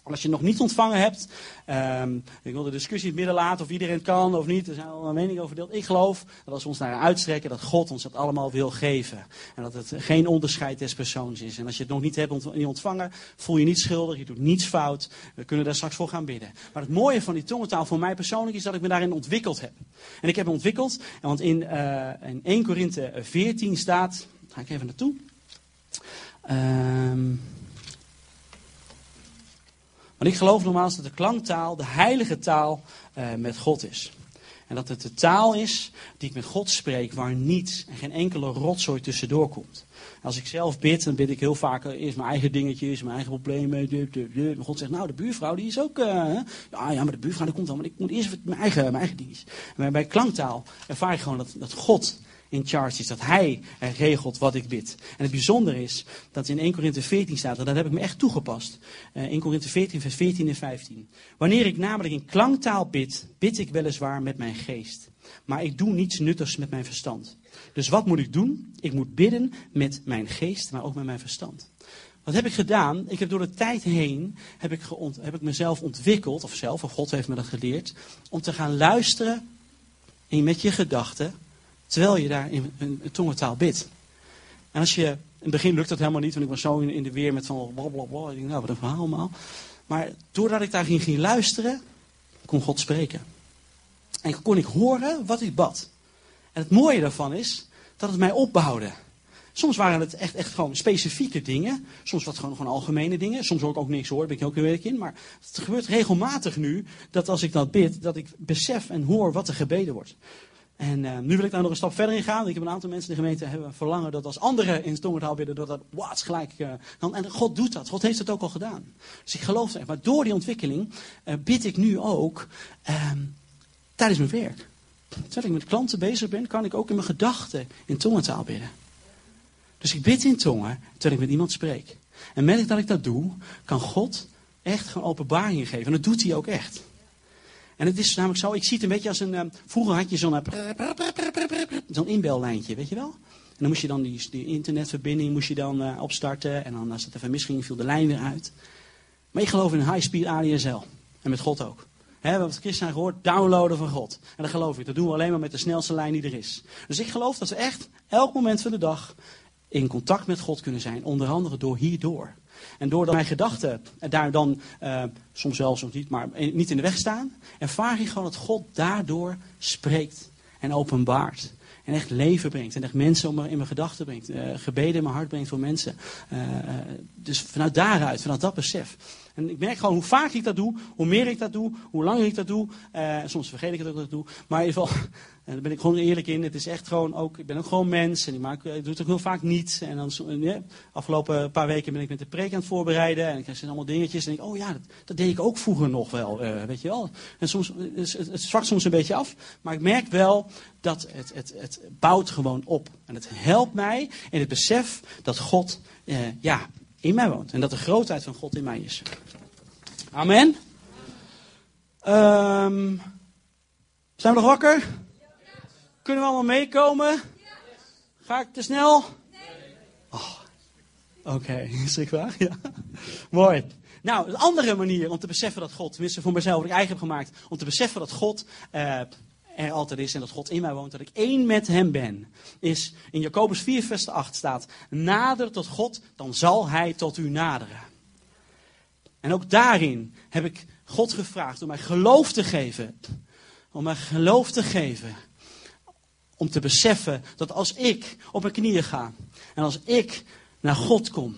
Als je nog niet ontvangen hebt, ehm, ik wil de discussie in het midden laten of iedereen het kan of niet. Er zijn al meningen over verdeeld. Ik geloof dat als we ons naar uitstrekken, dat God ons dat allemaal wil geven. En dat het geen onderscheid des persoons is. En als je het nog niet hebt ontvangen, voel je niet schuldig, je doet niets fout. We kunnen daar straks voor gaan bidden. Maar het mooie van die tongentaal voor mij persoonlijk is dat ik me daarin ontwikkeld heb. En ik heb me ontwikkeld, want in, eh, in 1 Korinthe 14 staat, ga ik even naartoe. Ehm want ik geloof nogmaals dat de klanktaal de heilige taal eh, met God is. En dat het de taal is die ik met God spreek, waar niets en geen enkele rotzooi tussendoor komt. Als ik zelf bid, dan bid ik heel vaak eh, eerst mijn eigen dingetjes, mijn eigen problemen. God zegt, nou, de buurvrouw die is ook. Uh, ja, ja, maar de buurvrouw die komt dan, maar ik moet eerst mijn eigen, mijn eigen dingetjes. En bij klanktaal ervaar ik gewoon dat, dat God in charge is. Dat hij regelt wat ik bid. En het bijzondere is dat in 1 Korinthe 14 staat, en dat heb ik me echt toegepast. Uh, 1 Korinthe 14, vers 14 en 15. Wanneer ik namelijk in klanktaal bid, bid ik weliswaar met mijn geest. Maar ik doe niets nuttigs met mijn verstand. Dus wat moet ik doen? Ik moet bidden met mijn geest, maar ook met mijn verstand. Wat heb ik gedaan? Ik heb door de tijd heen heb ik, heb ik mezelf ontwikkeld, of zelf, of God heeft me dat geleerd, om te gaan luisteren met je gedachten Terwijl je daar in een, tongentaal bidt. En als je, in het begin lukt dat helemaal niet, want ik was zo in, de weer met van blablabla. Ik denk, nou, wat een verhaal allemaal. Maar doordat ik daarin ging luisteren, kon God spreken. En kon ik horen wat ik bad. En het mooie daarvan is dat het mij opbouwde. Soms waren het echt, echt gewoon specifieke dingen. Soms wat gewoon, gewoon algemene dingen. Soms hoor ik ook niks hoor, daar ben ik ook een in. Maar het gebeurt regelmatig nu dat als ik dat bid, dat ik besef en hoor wat er gebeden wordt. En uh, nu wil ik daar nog een stap verder in gaan. Ik heb een aantal mensen in de gemeente hebben verlangen dat als anderen in tongentaal bidden, dat dat wat gelijk. Uh, dan, en God doet dat. God heeft het ook al gedaan. Dus ik geloof het. Maar door die ontwikkeling uh, bid ik nu ook ehm, tijdens mijn werk. Terwijl ik met klanten bezig ben, kan ik ook in mijn gedachten in tongentaal bidden. Dus ik bid in tongen terwijl ik met iemand spreek. En met dat ik dat doe, kan God echt gewoon openbaringen geven. En dat doet hij ook echt. En het is namelijk zo, ik zie het een beetje als een. Uh, vroeger had je zo'n. Uh, zo'n inbellijntje, weet je wel? En dan moest je dan die, internetverbinding moest je dan, uh, opstarten. En dan als het even misging, viel de lijn weer uit. Maar ik geloof in high-speed ADSL. En met God ook. We hebben het christen gehoord, downloaden van God. En dat geloof ik. Dat doen we alleen maar met de snelste lijn die er is. Dus ik geloof dat we echt elk moment van de dag in contact met God kunnen zijn. Onder andere door hierdoor. En doordat mijn gedachten daar dan, uh, soms wel, soms niet, maar niet in de weg staan, ervaar ik gewoon dat God daardoor spreekt en openbaart. En echt leven brengt. En echt mensen in mijn gedachten brengt. Uh, gebeden in mijn hart brengt voor mensen. Uh, dus vanuit daaruit, vanuit dat besef. En ik merk gewoon hoe vaak ik dat doe, hoe meer ik dat doe, hoe langer ik dat doe. Uh, soms vergeet ik het ook dat doe. Maar in ieder geval, en daar ben ik gewoon eerlijk in. Het is echt gewoon ook, ik ben ook gewoon mens. En ik, maak, ik doe het ook heel vaak niet. En dan, ja, afgelopen paar weken ben ik met de preek aan het voorbereiden. En ik krijg allemaal dingetjes. En denk oh ja, dat, dat, deed ik ook vroeger nog wel. Weet je wel. En soms, het, het zwakt soms een beetje af. Maar ik merk wel dat het, het, het bouwt gewoon op. En het helpt mij in het besef dat God, ja, in mij woont. En dat de grootheid van God in mij is. Amen. Um, zijn we nog wakker? Kunnen we allemaal meekomen? Ga ik te snel? Oh, Oké, okay. waar? Ja. Mooi. Nou, een andere manier om te beseffen dat God, tenminste voor mezelf, wat ik eigen heb gemaakt, om te beseffen dat God uh, er altijd is en dat God in mij woont, dat ik één met Hem ben, is in Jacobus 4, vers 8 staat: Nader tot God, dan zal Hij tot u naderen. En ook daarin heb ik God gevraagd om mij geloof te geven. Om mij geloof te geven. Om te beseffen dat als ik op mijn knieën ga en als ik naar God kom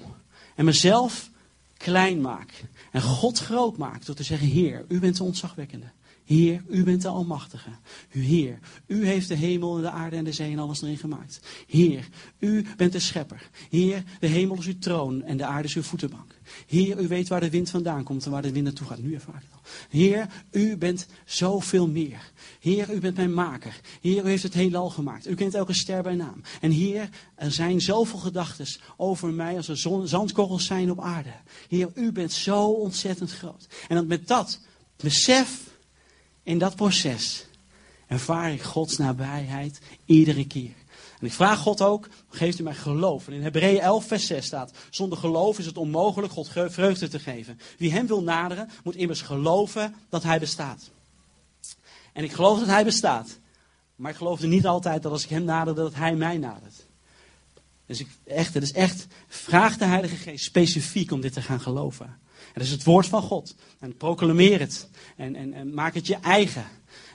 en mezelf klein maak en God groot maak door te zeggen: Heer, u bent de ontzagwekkende. Heer, u bent de Almachtige. Heer, u heeft de hemel en de aarde en de zee en alles erin gemaakt. Heer, u bent de schepper. Heer, de hemel is uw troon en de aarde is uw voetenbank. Heer, u weet waar de wind vandaan komt en waar de wind naartoe gaat. Nu ervaar ik het al. Heer, u bent zoveel meer. Heer, u bent mijn maker. Heer, u heeft het heelal gemaakt. U kent elke ster bij naam. En Heer, er zijn zoveel gedachten over mij als er zandkorrels zijn op aarde. Heer, u bent zo ontzettend groot. En dat met dat besef in dat proces ervaar ik Gods nabijheid iedere keer. En ik vraag God ook, geeft u mij geloof. En in Hebreeën 11 vers 6 staat, zonder geloof is het onmogelijk God vreugde te geven. Wie hem wil naderen, moet immers geloven dat hij bestaat. En ik geloof dat hij bestaat. Maar ik geloof er niet altijd dat als ik hem nader, dat hij mij nadert. Dus ik, echt, het is echt, vraag de Heilige Geest specifiek om dit te gaan geloven. Het is het woord van God. En proclameer het. En, en, en maak het je eigen.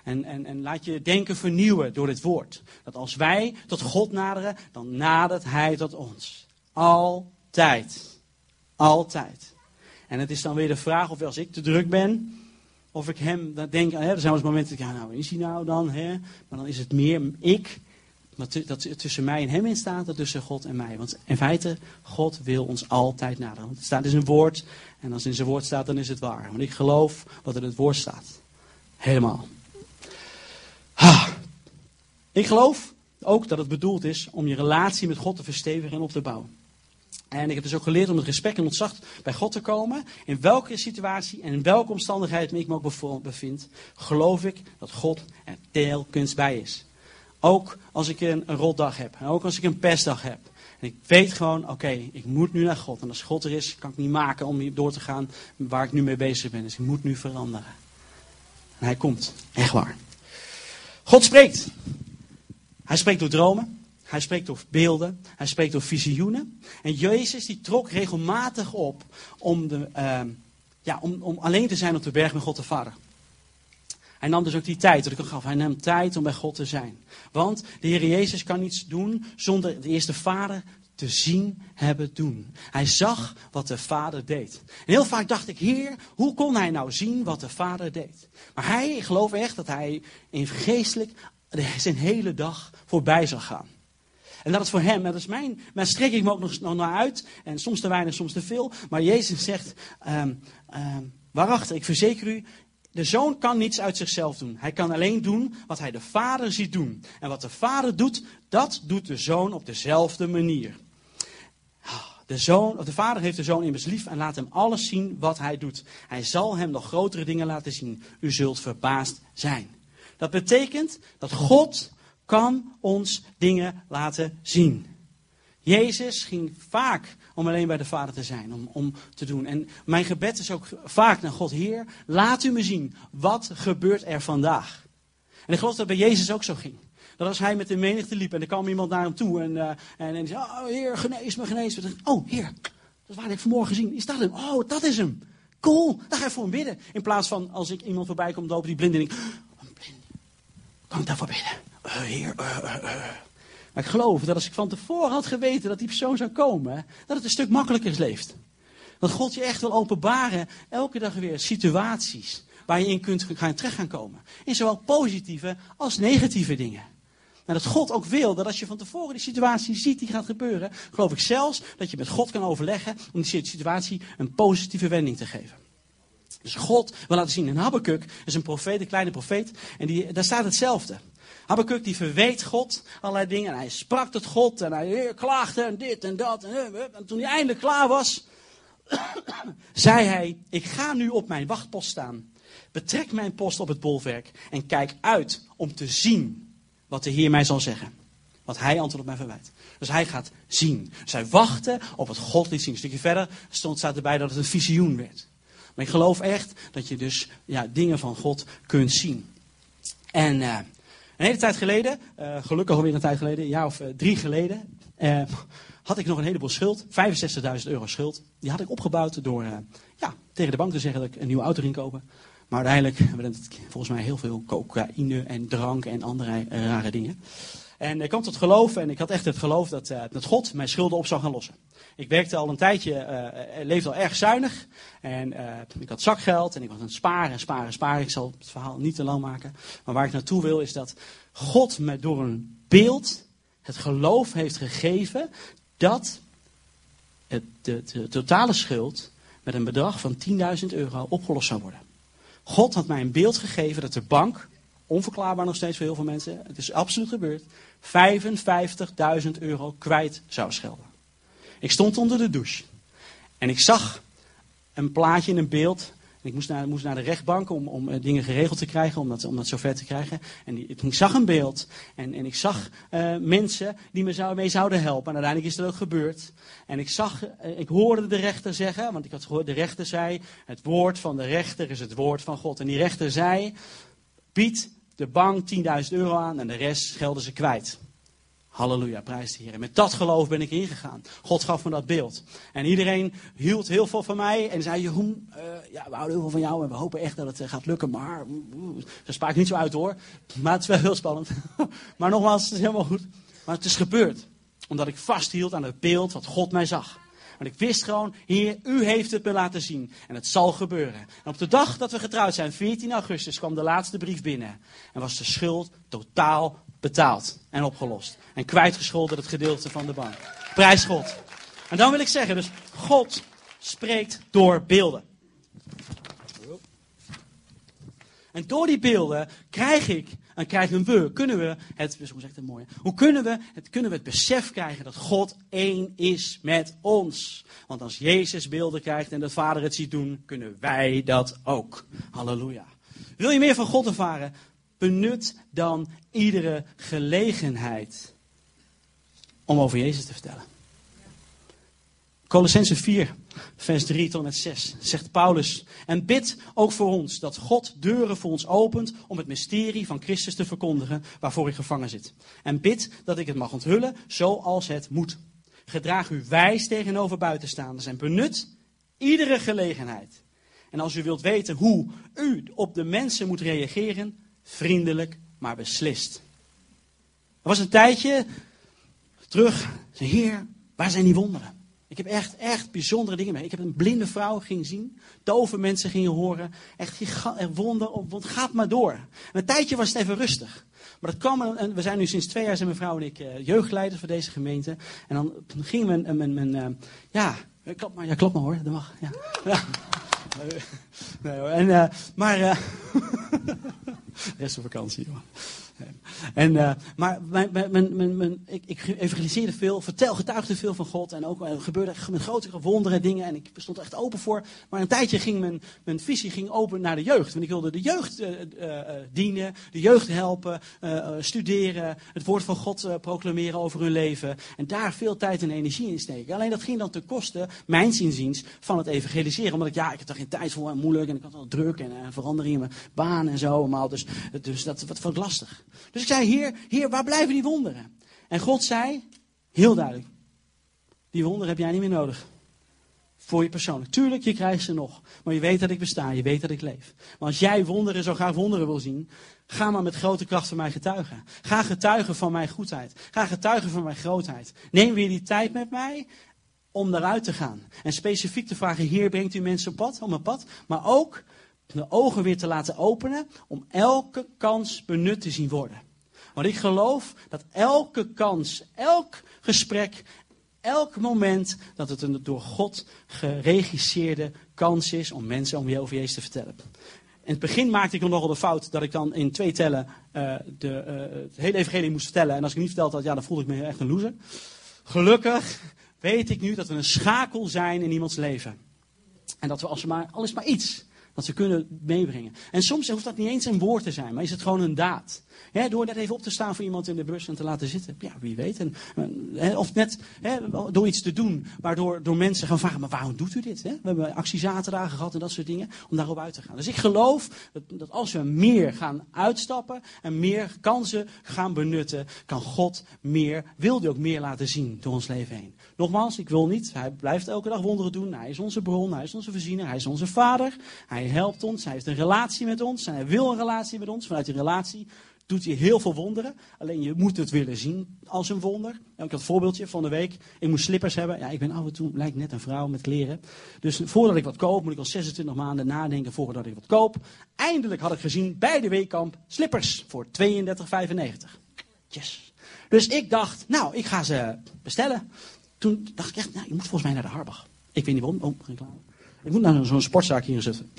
En, en, en laat je denken vernieuwen door dit woord. Dat als wij tot God naderen, dan nadert Hij tot ons. Altijd. Altijd. En het is dan weer de vraag of als ik te druk ben, of ik hem dat denk, hè, er zijn wel eens momenten, ja, nou, is hij nou dan? Hè? Maar dan is het meer ik, dat, dat tussen mij en hem in staat, dat tussen God en mij. Want in feite, God wil ons altijd naderen. Want het staat in zijn woord, en als in zijn woord staat, dan is het waar. Want ik geloof wat er in het woord staat. Helemaal. Ah. Ik geloof ook dat het bedoeld is om je relatie met God te verstevigen en op te bouwen. En ik heb dus ook geleerd om met respect en ontzag bij God te komen. In welke situatie en in welke omstandigheid ik me ook bevind, geloof ik dat God er telkens bij is. Ook als ik een, een rotdag heb. En ook als ik een pestdag heb. En ik weet gewoon, oké, ik moet nu naar God. En als God er is, kan ik niet maken om door te gaan waar ik nu mee bezig ben. Dus ik moet nu veranderen. En hij komt. Echt waar. God spreekt. Hij spreekt door dromen. Hij spreekt door beelden. Hij spreekt door visioenen. En Jezus die trok regelmatig op om, de, uh, ja, om, om alleen te zijn op de berg met God de Vader. Hij nam dus ook die tijd dat ik gaf. Hij nam tijd om bij God te zijn. Want de Heer Jezus kan niets doen zonder de eerste Vader te zien hebben doen. Hij zag wat de Vader deed. En heel vaak dacht ik, Heer, hoe kon hij nou zien wat de Vader deed? Maar hij, ik geloof echt dat hij in geestelijk zijn hele dag voorbij zal gaan. En dat is voor hem, dat is mijn, maar strek ik me ook nog, nog naar uit. En soms te weinig, soms te veel. Maar Jezus zegt, um, waarachtig, ik verzeker u, de zoon kan niets uit zichzelf doen. Hij kan alleen doen wat hij de vader ziet doen. En wat de vader doet, dat doet de zoon op dezelfde manier. De, zoon, de vader heeft de zoon immers lief en laat hem alles zien wat hij doet. Hij zal hem nog grotere dingen laten zien. U zult verbaasd zijn. Dat betekent dat God kan ons dingen laten zien. Jezus ging vaak om alleen bij de Vader te zijn, om, om te doen. En mijn gebed is ook vaak naar God, Heer, laat u me zien, wat gebeurt er vandaag? En ik geloof dat bij Jezus ook zo ging. Dat als hij met de menigte liep en er kwam iemand naar hem toe en, uh, en, en zei, oh Heer, genees me, genees me. Oh Heer, dat waar ik vanmorgen gezien. Is dat hem? Oh, dat is hem. Cool, dan ga ik voor hem bidden. In plaats van als ik iemand voorbij kom lopen die blind en ik, oh, blind. Kan ik daarvoor bidden? Uh, heer, uh, maar ik geloof dat als ik van tevoren had geweten dat die persoon zou komen, dat het een stuk makkelijker leeft. Dat God je echt wil openbaren, elke dag weer situaties waar je in kunt gaan terecht gaan komen. In zowel positieve als negatieve dingen. En dat God ook wil dat als je van tevoren die situatie ziet die gaat gebeuren, geloof ik zelfs dat je met God kan overleggen om die situatie een positieve wending te geven. Dus God wil laten zien. En Habakkuk is een profeet, een kleine profeet. En die, daar staat hetzelfde. Habakkuk die verweet God allerlei dingen. En hij sprak tot God en hij klaagde en dit en dat. En, en toen hij eindelijk klaar was, zei hij, ik ga nu op mijn wachtpost staan. Betrek mijn post op het bolwerk en kijk uit om te zien wat de Heer mij zal zeggen. Wat hij antwoord op mij verwijt. Dus hij gaat zien. Zij wachten op wat God liet zien. Een stukje verder stond, staat erbij dat het een visioen werd. Maar ik geloof echt dat je dus ja, dingen van God kunt zien. En uh, een hele tijd geleden, uh, gelukkig alweer een tijd geleden, een jaar of uh, drie geleden, uh, had ik nog een heleboel schuld. 65.000 euro schuld. Die had ik opgebouwd door ja, tegen de bank te zeggen dat ik een nieuwe auto ging kopen. Maar uiteindelijk hebben we volgens mij heel veel cocaïne en drank en andere rare dingen. En ik kwam tot geloof en ik had echt het geloof dat, dat God mijn schulden op zou gaan lossen. Ik werkte al een tijdje, uh, leefde al erg zuinig. En uh, ik had zakgeld en ik was aan het sparen, sparen, sparen. Ik zal het verhaal niet te lang maken. Maar waar ik naartoe wil is dat God me door een beeld het geloof heeft gegeven dat de, de totale schuld met een bedrag van 10.000 euro opgelost zou worden. God had mij een beeld gegeven dat de bank, onverklaarbaar nog steeds voor heel veel mensen, het is absoluut gebeurd, 55.000 euro kwijt zou schelden. Ik stond onder de douche. En ik zag een plaatje in een beeld. Ik moest naar, moest naar de rechtbank om, om uh, dingen geregeld te krijgen, om dat, zover te krijgen. En die, ik zag een beeld. En, en ik zag uh, mensen die me zou, mee zouden helpen. En uiteindelijk is dat ook gebeurd. En ik zag, uh, ik hoorde de rechter zeggen, want ik had gehoord, de rechter zei, het woord van de rechter is het woord van God. En die rechter zei, bied de bank 10.000 euro aan en de rest schelden ze kwijt. Halleluja, prijs de Heer. En met dat geloof ben ik ingegaan. God gaf me dat beeld. En iedereen hield heel veel van mij en zei: Jeroen, uh, ja, we houden heel veel van jou en we hopen echt dat het uh, gaat lukken. Maar, uh, ze spraak niet zo uit hoor. Maar het is wel heel spannend. maar nogmaals, het is helemaal goed. Maar het is gebeurd. Omdat ik vasthield aan het beeld wat God mij zag. Want ik wist gewoon, Heer, u heeft het me laten zien. En het zal gebeuren. En op de dag dat we getrouwd zijn, 14 augustus, kwam de laatste brief binnen. En was de schuld totaal betaald en opgelost. En kwijtgescholden het gedeelte van de bank. Prijs God. En dan wil ik zeggen, dus God spreekt door beelden. En door die beelden krijg ik, en krijgen we, kunnen we het, hoe hoe kunnen we het, kunnen we het besef krijgen dat God één is met ons. Want als Jezus beelden krijgt en de Vader het ziet doen, kunnen wij dat ook. Halleluja. Wil je meer van God ervaren? Benut dan iedere gelegenheid om over Jezus te vertellen. Colossense 4, vers 3 tot en met 6, zegt Paulus. En bid ook voor ons dat God deuren voor ons opent om het mysterie van Christus te verkondigen waarvoor ik gevangen zit. En bid dat ik het mag onthullen zoals het moet. Gedraag u wijs tegenover buitenstaanders en benut iedere gelegenheid. En als u wilt weten hoe u op de mensen moet reageren, vriendelijk maar beslist. Er was een tijdje terug, Heer, waar zijn die wonderen? Ik heb echt, echt bijzondere dingen mee. Ik heb een blinde vrouw ging zien. Dove mensen gingen horen. Echt wonder op, gaat maar door. En een tijdje was het even rustig. Maar dat kwam, en we zijn nu sinds twee jaar, zijn mijn vrouw en ik, uh, jeugdleiders voor deze gemeente. En dan ging mijn, mijn uh, ja, klop maar, ja, klop maar hoor, dat mag. Ja. Nee en, maar, uh, rest vakantie. En, uh, maar mijn, mijn, mijn, ik, ik evangeliseerde veel, vertel, getuigde veel van God. En ook er gebeurde met grotere wonderen dingen. En ik stond er echt open voor. Maar een tijdje ging mijn, visie ging open naar de jeugd. Want ik wilde de jeugd uh, dienen, de jeugd helpen, studeren, het woord van God proclameren over hun leven. En daar veel tijd en energie in steken. Alleen dat ging dan ten koste, mijn zinziens, van het evangeliseren. Omdat ik, ja, ik had er geen tijd voor en moeilijk. En ik had al druk en verandering in mijn baan en zo. Allemaal. Dus, dus dat, dat vond ik lastig. Dus ik zei, heer, heer, waar blijven die wonderen? En God zei, heel duidelijk, die wonderen heb jij niet meer nodig. Voor je persoonlijk. Tuurlijk, je krijgt ze nog. Maar je weet dat ik besta, je weet dat ik leef. Maar als jij wonderen, zo graag wonderen wil zien, ga maar met grote kracht van mij getuigen. Ga getuigen van mijn goedheid. Ga getuigen van mijn grootheid. Neem weer die tijd met mij om daaruit te gaan. En specifiek te vragen, Heer, brengt u mensen op pad, op mijn pad. Maar ook de ogen weer te laten openen om elke kans benut te zien worden. Want ik geloof dat elke kans, elk gesprek, elk moment, dat het een door God geregisseerde kans is om mensen om je over Jezus te vertellen. In het begin maakte ik nog nogal de fout dat ik dan in twee tellen uh, de, uh, het hele evangelie moest vertellen. En als ik niet vertelde had, ja, dan voelde ik me echt een loser. Gelukkig weet ik nu dat we een schakel zijn in iemands leven. En dat we als maar, maar iets, dat ze kunnen meebrengen. En soms hoeft dat niet eens een woord te zijn, maar is het gewoon een daad. door net even op te staan voor iemand in de bus en te laten zitten. Ja, wie weet. En, of net door iets te doen, waardoor door mensen gaan vragen, maar waarom doet u dit? We hebben actiezaterdagen gehad en dat soort dingen, om daarop uit te gaan. Dus ik geloof dat, dat als we meer gaan uitstappen en meer kansen gaan benutten, kan God meer, wil hij ook meer laten zien door ons leven heen. Nogmaals, ik wil niet, hij blijft elke dag wonderen doen. Hij is onze bron, hij is onze voorziener, hij is onze vader. Hij helpt ons, hij heeft een relatie met ons en hij wil een relatie met ons. Vanuit die relatie doet hij heel veel wonderen. Alleen je moet het willen zien als een wonder. ik had een voorbeeldje van de week. Ik moest slippers hebben. Ja, ik ben af en toe, lijkt net een vrouw met kleren. Dus voordat ik wat koop, moet ik al 26 maanden nadenken voordat ik wat koop. Eindelijk had ik gezien bij de weekkamp slippers voor 32,95. Yes. Dus ik dacht, nou, ik ga ze bestellen. Toen dacht ik echt, nou, je moet volgens mij naar de Harbach. Ik weet niet waarom. Oh. Ik moet naar zo'n sportzaak hier in Zutphen.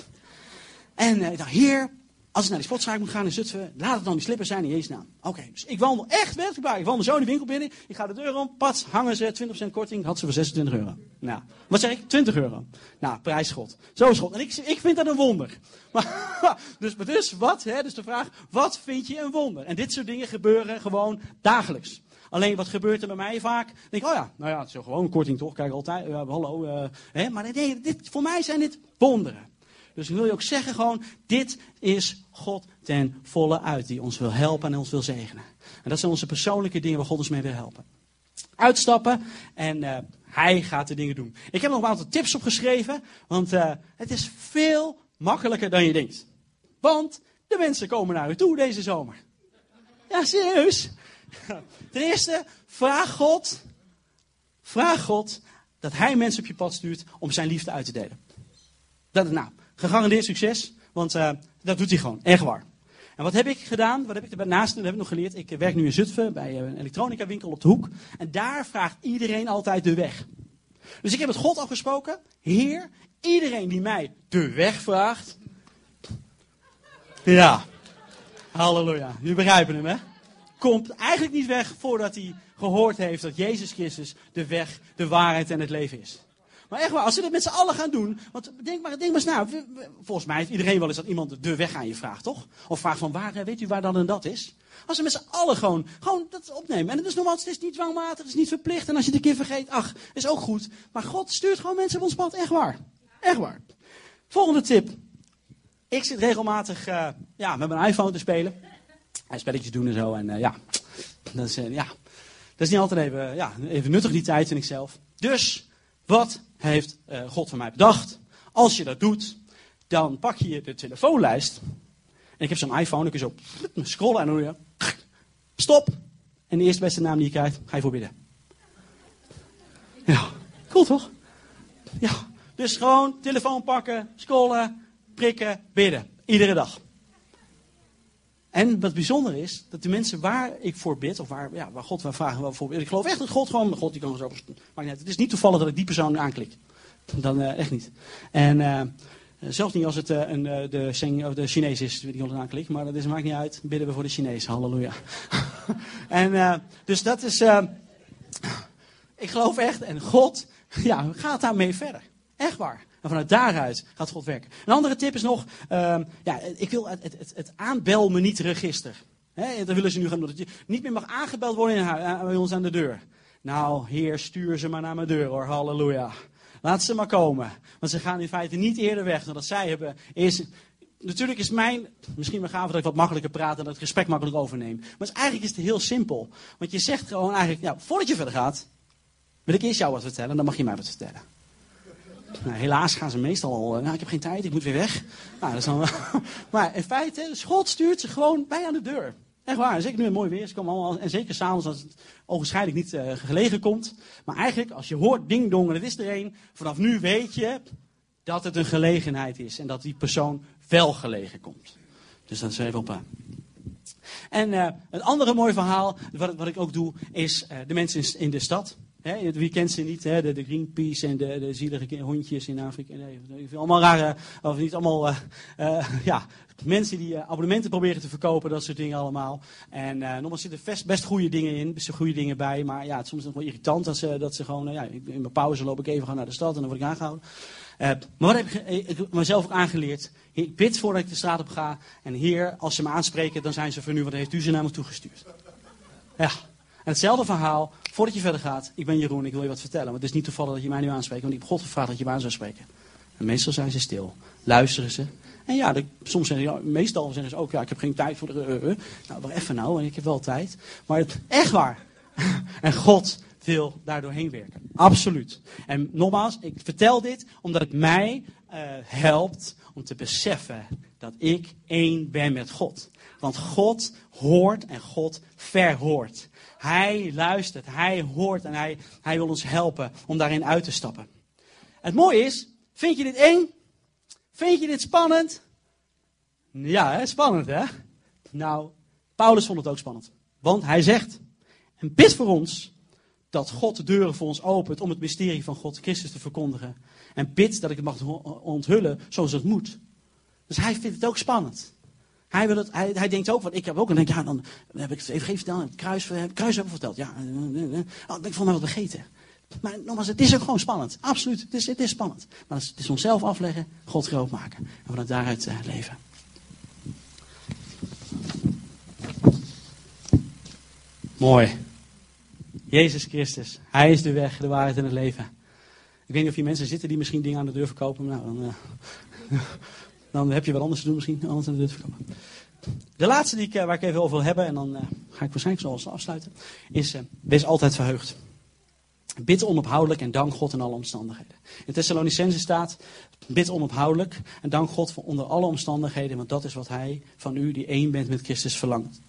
En uh, ik dacht, heer, als ik naar die sportzaak moet gaan in Zutphen, laat het dan die slippers zijn in Jezus naam. Oké, dus ik wandel echt werkelijk Ik wandel zo die winkel binnen. Ik ga de deur om, pat, hangen ze, 20% korting. Had ze voor 26 euro. Nou, wat zeg ik? 20 euro. Nou, prijs God. Zo is. En ik, ik vind dat een wonder. Maar, dus, dus wat? Hè, dus de vraag, wat vind je een wonder? En dit soort dingen gebeuren gewoon dagelijks. Alleen wat gebeurt er bij mij vaak? Dan denk oh ja, nou ja, het is gewoon een korting toch? Kijk altijd, hallo. Uh, hè? Maar nee, dit, voor mij zijn dit wonderen. Dus ik wil je ook zeggen gewoon, dit is God ten volle uit. Die ons wil helpen en ons wil zegenen. En dat zijn onze persoonlijke dingen waar God ons mee wil helpen. Uitstappen en uh, hij gaat de dingen doen. Ik heb nog een aantal tips opgeschreven, want uh, het is veel makkelijker dan je denkt. Want de mensen komen naar u toe deze zomer. Ja, serieus. Ten eerste, vraag God, vraag God dat hij mensen op je pad stuurt om zijn liefde uit te delen. Dat, nou, gegarandeerd succes, want uh, dat doet hij gewoon, echt waar. En wat heb ik gedaan? Wat heb ik daarnaast? Heb ik nog geleerd. Ik werk nu in Zutphen bij een elektronica winkel op de hoek. En daar vraagt iedereen altijd de weg. Dus ik heb met God afgesproken. Heer, iedereen die mij de weg vraagt. Ja. Halleluja. Jullie begrijpen hem, hè? Komt eigenlijk niet weg voordat hij gehoord heeft dat Jezus Christus de weg, de waarheid en het leven is. Maar echt waar, als we dat met z'n allen gaan doen. Want denk maar, denk maar eens na. Volgens mij heeft iedereen wel eens dat iemand de weg aan je vraagt, toch? Of vraagt van waar, weet u waar dan en dat is? Als we met z'n allen gewoon, gewoon dat opnemen. En het is normaal, het is niet dwangmatig, het is niet verplicht. En als je het een keer vergeet, ach, is ook goed. Maar God stuurt gewoon mensen op ons pad, echt waar. Echt waar. Volgende tip. Ik zit regelmatig uh, ja, met mijn iPhone te spelen. En spelletjes doen en zo. En uh, ja, dat is, uh, ja, dat is niet altijd even, ja, even nuttig die tijd, vind ik zelf. Dus, wat heeft God van mij bedacht? Als je dat doet, dan pak je de telefoonlijst. En ik heb zo'n iPhone, dan kun je zo scrollen en dan doe je stop. En de eerste beste naam die je krijgt, ga je voor bidden. Ja, cool toch? Ja, dus gewoon telefoon pakken, scrollen, prikken, bidden. Iedere dag. En wat bijzonder is, dat de mensen waar ik voor bid, of waar, ja, waar God waar vragen wel voor. Ik geloof echt dat God gewoon, God die kan zo. Maar het is niet toevallig dat ik die persoon aanklik. Dan uh, echt niet. En uh, zelfs niet als het een, de, de Chinees is die ons aanklik, maar dat is, maakt niet uit. Bidden we voor de Chinees. Halleluja. en dus dat is. ik geloof echt, en God ja, gaat daarmee verder. Echt waar. En vanuit daaruit gaat God werken. Een andere tip is nog, uh, ja, ik wil het, het, het aanbel me niet register. Dat willen ze nu gaan doen. Dat je niet meer mag aangebeld worden in huis, bij ons aan de deur. Nou, heer, stuur ze maar naar mijn deur hoor, halleluja. Laat ze maar komen. Want ze gaan in feite niet eerder weg dan dat zij hebben. Is, natuurlijk is mijn, misschien mijn gave dat ik wat makkelijker praat en dat ik gesprek makkelijk overneem. Maar eigenlijk is het heel simpel. Want je zegt gewoon eigenlijk, ja, voordat je verder gaat, wil ik eerst jou wat vertellen, dan mag je mij wat vertellen. Nou, helaas gaan ze meestal al, nou, ik heb geen tijd, ik moet weer weg. Nou, dat is maar in feite, God stuurt ze gewoon bij aan de deur. Echt waar, zeker nu het mooi weer is, komen allemaal, en zeker s'avonds als het ogenschijnlijk niet uh, gelegen komt. Maar eigenlijk, als je hoort ding dong en het is er een, vanaf nu weet je dat het een gelegenheid is. En dat die persoon wel gelegen komt. Dus dat is even op aan. En uh, een andere mooi verhaal, wat, wat ik ook doe, is de mensen in de stad. He, wie kent ze niet? Hè? De, de, Greenpeace en de, de zielige hondjes in Afrika. Nee, allemaal rare, of niet allemaal, uh, uh, ja, mensen die uh, abonnementen proberen te verkopen, dat soort dingen allemaal. En uh, nogmaals zitten best, best goede dingen in, best goede dingen bij. Maar ja, het is soms nog wel irritant dat ze, dat ze gewoon, ja, in mijn pauze loop ik even gaan naar de stad en dan word ik aangehouden. maar wat heb ik, mezelf ook aangeleerd? Ik bid voordat ik de straat op ga. En hier, als ze me aanspreken, dan zijn ze voor nu, wat heeft u ze naar me toegestuurd? Ja. En hetzelfde verhaal, voordat je verder gaat. Ik ben Jeroen, ik wil je wat vertellen. Want het is niet toevallig dat je mij nu aanspreekt. Want ik heb God gevraagd dat je me aan zou spreken. En meestal zijn ze stil. Luisteren ze. En ja, soms zeggen ze, meestal zeggen ze ook, ja, ik heb geen tijd voor de... Uh, uh. Nou, wacht even nou, en ik heb wel tijd. Maar het, echt waar. en God wil daar doorheen werken. Absoluut. En nogmaals, ik vertel dit omdat het mij helpt om te beseffen dat ik één ben met God. Want God hoort en God verhoort. Hij luistert, hij hoort en hij, hij wil ons helpen om daarin uit te stappen. Het mooie is, vind je dit eng? Vind je dit spannend? Ja, hè? spannend hè? Nou, Paulus vond het ook spannend. Want hij zegt, en bid voor ons dat God de deuren voor ons opent om het mysterie van God Christus te verkondigen. En bid dat ik het mag onthullen zoals het moet. Dus hij vindt het ook spannend. Hij, wil het, hij, denkt ook, want ik heb ook, en denk, ja, dan heb ik het even verteld, het kruis, het kruis heb ik verteld. Ja, oh, ik vond mij wat vergeten. Maar nogmaals, het is ook gewoon spannend. Absoluut, het is, het is spannend. Maar het is onszelf afleggen, God groot maken. En vanuit daaruit uh, leven. Mooi. Jezus Christus. Hij is de weg, de waarheid en het leven. Ik weet niet of hier mensen zitten die misschien dingen aan de deur verkopen. Nou, dan, dan heb je wat anders te doen misschien. Anders de deur verkopen. De laatste die ik, uh, waar ik even over wil hebben, en dan uh, ga ik waarschijnlijk zoals afsluiten, is wees altijd verheugd. Bid onophoudelijk en dank God in alle omstandigheden. In Thessalonicense staat, bid onophoudelijk en dank God voor onder alle omstandigheden, want dat is wat Hij van u, die één bent met Christus, verlangt.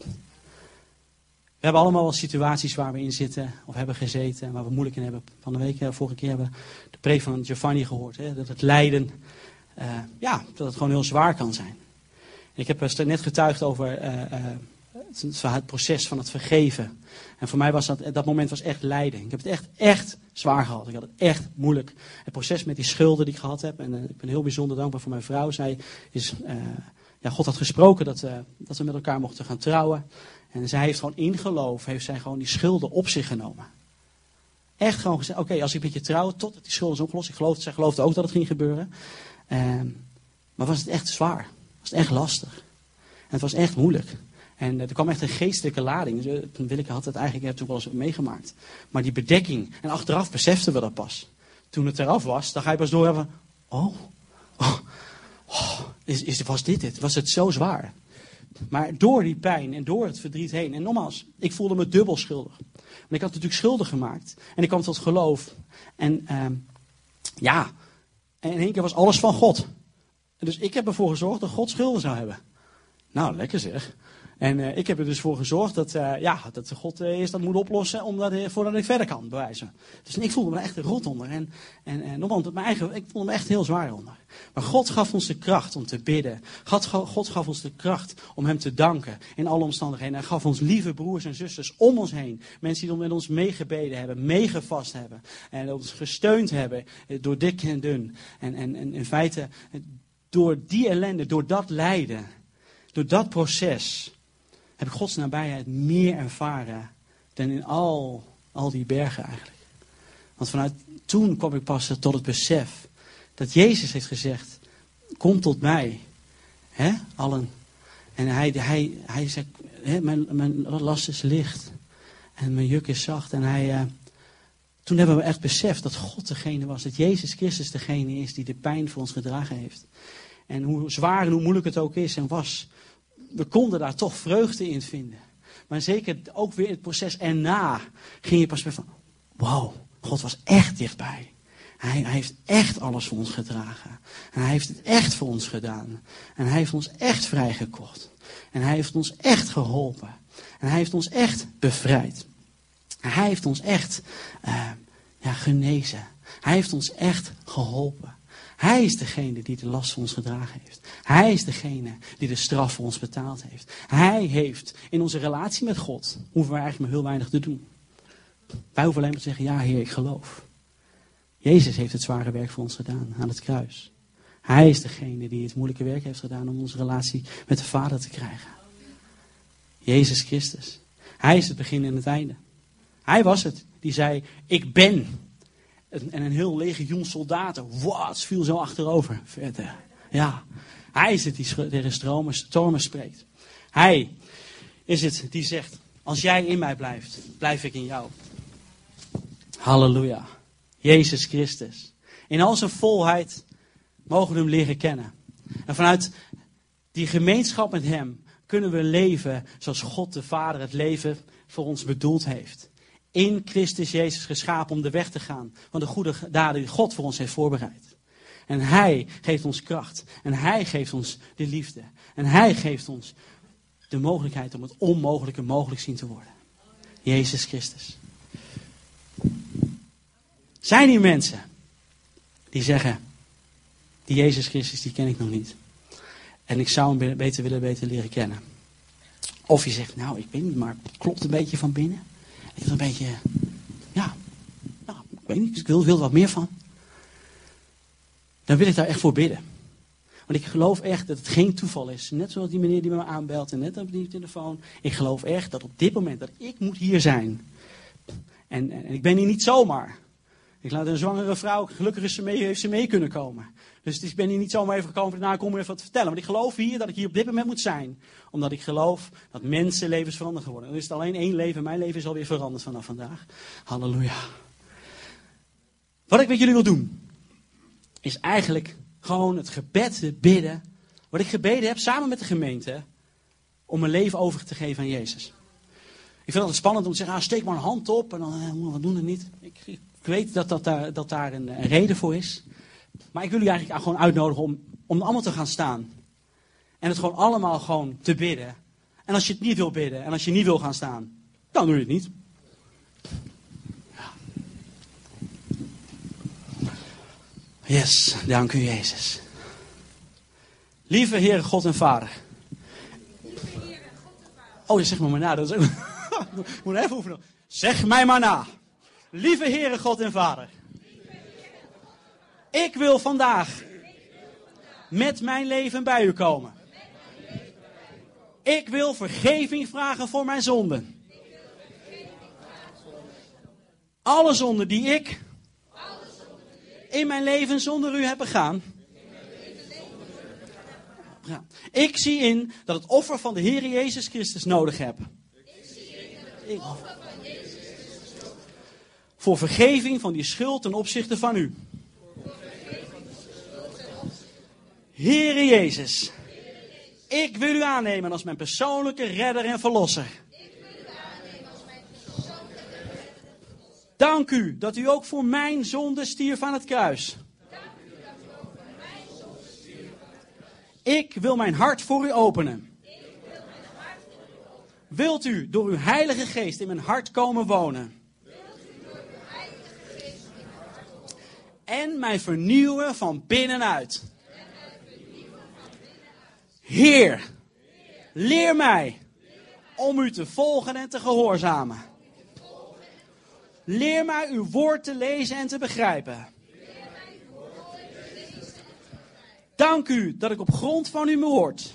We hebben allemaal wel situaties waar we in zitten of hebben gezeten en waar we moeilijk in hebben. Van de week, eh, vorige keer hebben we de preek van Giovanni gehoord. Hè, dat het lijden, eh, ja, dat het gewoon heel zwaar kan zijn. Ik heb eh, net getuigd over eh, het, proces van het vergeven. En voor mij was dat, dat moment was echt lijden. Ik heb het echt, echt zwaar gehad. Ik had het echt moeilijk. Het proces met die schulden die ik gehad heb. En ik ben heel bijzonder dankbaar voor mijn vrouw. Zij is, ja, God had gesproken dat, eh, dat we met elkaar mochten gaan trouwen. En zij heeft gewoon in geloof, heeft zij gewoon die schulden op zich genomen. Echt gewoon gezegd, oké, als ik met je trouw, totdat die schulden is opgelost. Ik zij geloofde ook dat het ging gebeuren. Ehm, maar was het echt zwaar. Was het echt lastig. En het was echt moeilijk. En eh, er kwam echt een geestelijke lading. Dus, eh, Willeke had het eigenlijk, ook wel eens meegemaakt. Maar die bedekking, en achteraf beseften we dat pas. Toen het eraf was, dan ga je pas door hebben, oh, oh, oh, is, is, was dit het? Was het zo zwaar? Maar door die pijn en door het verdriet heen. En nogmaals, ik voelde me dubbel schuldig. Want ik had natuurlijk schulden gemaakt. En ik kwam tot geloof. En ehm, ja, en in één keer was alles van God. Dus ik heb ervoor gezorgd dat God schulden zou hebben. Nou, lekker zeg. En uh, ik heb er dus voor gezorgd dat, uh, ja, dat God uh, eerst dat moet oplossen omdat, voordat ik verder kan, bewijzen. Dus ik voelde me echt rot onder. En, en, en nogmaals, mijn eigen, ik voelde me echt heel zwaar onder. Maar God gaf ons de kracht om te bidden. God, gaf ons de kracht om Hem te danken in alle omstandigheden. Hij gaf ons lieve broers en zusters om ons heen. Mensen die met ons meegebeden hebben, meegevast hebben. En ons gesteund hebben door dik en dun. En, en, en in feite, door die ellende, door dat lijden, door dat proces heb ik Gods nabijheid meer ervaren dan in al, al die bergen eigenlijk. Want vanuit toen kwam ik pas tot het besef dat Jezus heeft gezegd, kom tot mij, hè, allen. En hij, hij, hij zegt, hè, mijn, mijn last is licht en mijn juk is zacht. En hij, uh, toen hebben we echt beseft dat God degene was, dat Jezus Christus degene is die de pijn voor ons gedragen heeft. En hoe zwaar en hoe moeilijk het ook is en was, we konden daar toch vreugde in vinden. Maar zeker ook weer het proces erna ging je pas weer van, wauw, God was echt dichtbij. Hij, hij, heeft echt alles voor ons gedragen. En hij heeft het echt voor ons gedaan. En hij heeft ons echt vrijgekocht. En hij heeft ons echt geholpen. En hij heeft ons echt bevrijd. Hij heeft ons echt uh, ja, genezen. Hij heeft ons echt geholpen. Hij is degene die de last voor ons gedragen heeft. Hij is degene die de straf voor ons betaald heeft. Hij heeft in onze relatie met God, hoeven we eigenlijk maar heel weinig te doen. Wij hoeven alleen maar te zeggen, ja Heer, ik geloof. Jezus heeft het zware werk voor ons gedaan aan het kruis. Hij is degene die het moeilijke werk heeft gedaan om onze relatie met de Vader te krijgen. Jezus Christus. Hij is het begin en het einde. Hij was het die zei, ik ben. En een heel legioen soldaten, wat, viel zo achterover. Verder. Ja, hij is het die tegen stromen, stormen spreekt. Hij is het die zegt, als jij in mij blijft, blijf ik in jou. Halleluja. Jezus Christus. In al zijn volheid mogen we hem leren kennen. En vanuit die gemeenschap met hem kunnen we leven zoals God de Vader het leven voor ons bedoeld heeft. In Christus Jezus geschapen om de weg te gaan van de goede daden die God voor ons heeft voorbereid. En Hij geeft ons kracht. En Hij geeft ons de liefde. En Hij geeft ons de mogelijkheid om het onmogelijke mogelijk zien te worden. Jezus Christus. Zijn hier mensen die zeggen, die Jezus Christus die ken ik nog niet. En ik zou hem beter willen beter leren kennen. Of je zegt, nou ik weet niet, maar het klopt een beetje van binnen. Wil een beetje, ja, nou, ik weet niet, ik wil, wil wat meer van dan wil ik daar echt voor bidden. Want ik geloof echt dat het geen toeval is. Net zoals die meneer die me aanbelt en net op die telefoon. Ik geloof echt dat op dit moment dat ik moet hier zijn. En, en ik ben hier niet zomaar. Ik laat een zwangere vrouw, gelukkig is ze mee, heeft ze mee kunnen komen. Dus ik ben hier niet zomaar even gekomen, kom ik even wat te vertellen. Want ik geloof hier dat ik hier op dit moment moet zijn. Omdat ik geloof dat mensenlevens veranderd worden. Dan is het alleen één leven, mijn leven is alweer veranderd vanaf vandaag. Halleluja. Wat ik met jullie wil doen, is eigenlijk gewoon het gebed, bidden. Wat ik gebeden heb samen met de gemeente. Om mijn leven over te geven aan Jezus. Ik vind het spannend om te zeggen, ah, steek maar een hand op en dan, eh, wat doen we niet? Ik, ik, weet dat, dat, daar, dat daar een, reden voor is. Maar ik wil jullie eigenlijk gewoon uitnodigen om, om allemaal te gaan staan. En het gewoon allemaal gewoon te bidden. En als je het niet wil bidden en als je niet wil gaan staan, dan doe je het niet. Yes, dank u Jezus. Lieve Heere God en Vader. Oh, zegt me maar na. Dat is ook... Moet even oefenen. Zeg mij maar na. Lieve Heere God en Vader. Ik wil vandaag met mijn leven bij u komen. Ik wil vergeving vragen voor mijn zonden. Alle zonden die ik in mijn leven zonder u heb begaan. Ik zie in dat het offer van de Heer Jezus Christus nodig heb. Ik, voor vergeving van die schuld ten opzichte van u. Heere Jezus, ik wil u aannemen als mijn persoonlijke redder en verlosser. Dank u dat u ook voor mijn zonde stierf aan het kruis. Ik wil mijn hart voor u openen. Wilt u door uw Heilige Geest in mijn hart komen wonen? En mij vernieuwen van binnenuit. Heer, leer mij om u te volgen en te gehoorzamen. Leer mij uw woord te lezen en te begrijpen. Dank u dat ik op grond van uw woord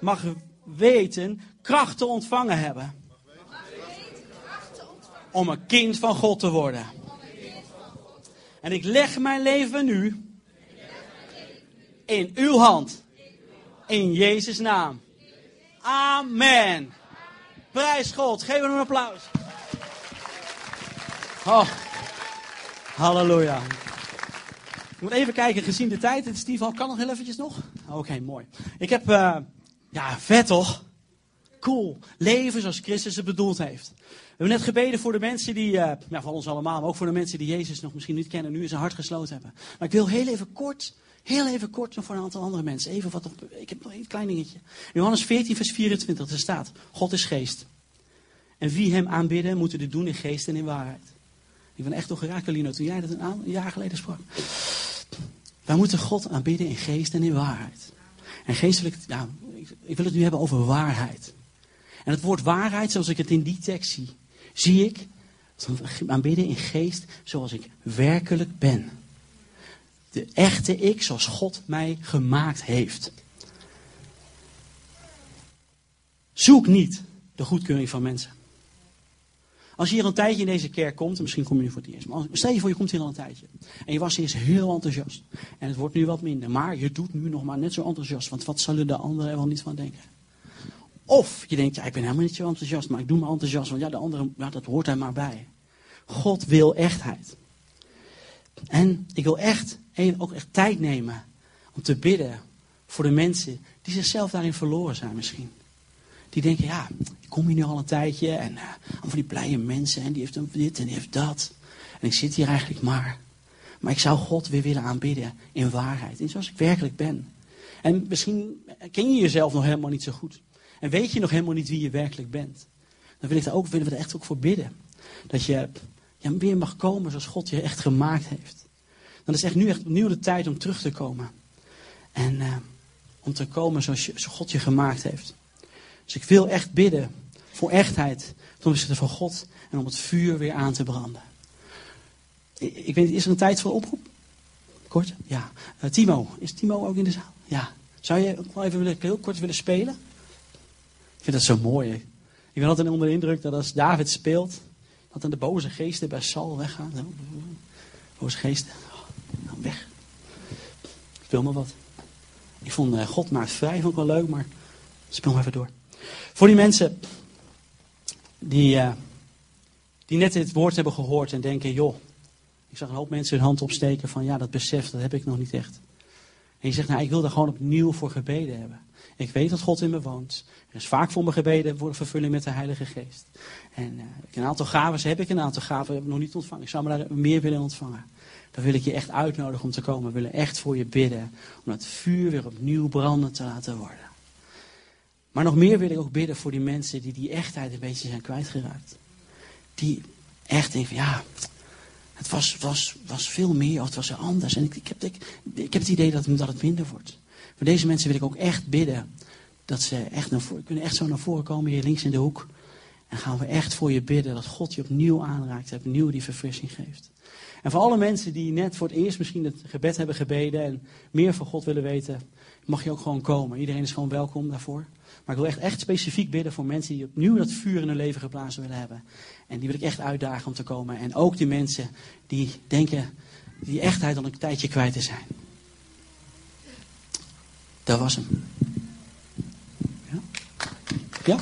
mag weten kracht te ontvangen hebben. Om een kind van God te worden. En ik leg mijn leven nu in uw hand. In Jezus' naam. Amen. Prijs God. Geef hem een applaus. Oh. Halleluja. Ik moet even kijken, gezien de tijd. Het Steve kan nog heel eventjes nog? Oké, mooi. Ik heb, uh, ja, vet toch? Cool. Leven zoals Christus het bedoeld heeft. We hebben net gebeden voor de mensen die, uh, ja, van ons allemaal, maar ook voor de mensen die Jezus nog misschien niet kennen, nu in zijn hart gesloten hebben. Maar ik wil heel even kort Heel even kort nog voor een aantal andere mensen. Even wat ik heb nog een klein dingetje. Johannes 14, vers 24, er staat: God is geest. En wie hem aanbidden, moeten dit doen in geest en in waarheid. Ik ben echt toch geraakt, Lino, toen jij dat een, jaar geleden sprak. Wij moeten God aanbidden in geest en in waarheid. En geestelijk, ja, ik wil het nu hebben over waarheid. En het woord waarheid, zoals ik het in die tekst zie, zie ik aanbidden in geest zoals ik werkelijk ben de echte ik zoals God mij gemaakt heeft. Zoek niet de goedkeuring van mensen. Als je hier een tijdje in deze kerk komt, misschien kom je nu voor het eerst, maar stel je voor je komt hier al een tijdje. En je was eerst heel enthousiast. En het wordt nu wat minder, maar je doet nu nog maar net zo enthousiast, want wat zullen de anderen er wel niet van denken? Of je denkt, ja ik ben helemaal niet zo enthousiast, maar ik doe me enthousiast, want ja, de anderen, ja, dat hoort er maar bij. God wil echtheid. En ik wil echt ook echt tijd nemen om te bidden voor de mensen die zichzelf daarin verloren zijn misschien. Die denken, ja, ik kom hier nu al een tijdje en uh, allemaal die blije mensen en die heeft dit en die heeft dat. En ik zit hier eigenlijk maar. Maar ik zou God weer willen aanbidden in waarheid, in zoals ik werkelijk ben. En misschien ken je jezelf nog helemaal niet zo goed. En weet je nog helemaal niet wie je werkelijk bent. Dan wil ik daar ook, willen we er echt ook voor bidden. Dat je weer mag komen zoals God je echt gemaakt heeft. Dan is echt nu echt opnieuw de tijd om terug te komen. En uh, om te komen zoals, God je gemaakt heeft. Dus ik wil echt bidden voor echtheid ten opzichte van God en om het vuur weer aan te branden. Ik, ik weet is er een tijd voor oproep? Kort? Ja. Uh, Timo, is Timo ook in de zaal? Ja. Zou je ook wel even heel kort willen spelen? Vind dat zo mooi. Ik ben altijd onder de indruk dat als David speelt, dat dan de boze geesten bij Saul weggaan. Boze geesten weg. Speel maar wat. Ik vond uh, God maakt vrij, vond ik wel leuk, maar speel maar even door. Voor die mensen die, uh, die net dit woord hebben gehoord en denken, joh, ik zag een hoop mensen hun hand opsteken van, ja, dat besef, dat heb ik nog niet echt. En je zegt, nou, ik wil daar gewoon opnieuw voor gebeden hebben. Ik weet dat God in me woont. Er is vaak voor me gebeden voor vervulling met de Heilige Geest. En uh, een aantal gaven heb ik, een aantal gaven heb ik nog niet ontvangen. Ik zou me daar meer willen ontvangen dan wil ik je echt uitnodigen om te komen. We willen echt voor je bidden. Om dat vuur weer opnieuw brandend te laten worden. Maar nog meer wil ik ook bidden voor die mensen die die echtheid een beetje zijn kwijtgeraakt. Die echt denken ja, het was, was, was veel meer, of het was anders. En ik, ik, heb, ik, ik heb het idee dat, dat het minder wordt. Voor deze mensen wil ik ook echt bidden. Dat ze echt naar voren, kunnen echt zo naar voren komen hier links in de hoek. En gaan we echt voor je bidden dat God je opnieuw aanraakt, opnieuw die verfrissing geeft. En voor alle mensen die net voor het eerst misschien het gebed hebben gebeden en meer van God willen weten, mag je ook gewoon komen. Iedereen is gewoon welkom daarvoor. Maar ik wil echt, echt specifiek bidden voor mensen die opnieuw dat vuur in hun leven geplaatst willen hebben. En die wil ik echt uitdagen om te komen. En ook die mensen die denken die echtheid al een tijdje kwijt te zijn. Dat was hem. Ja? Ja?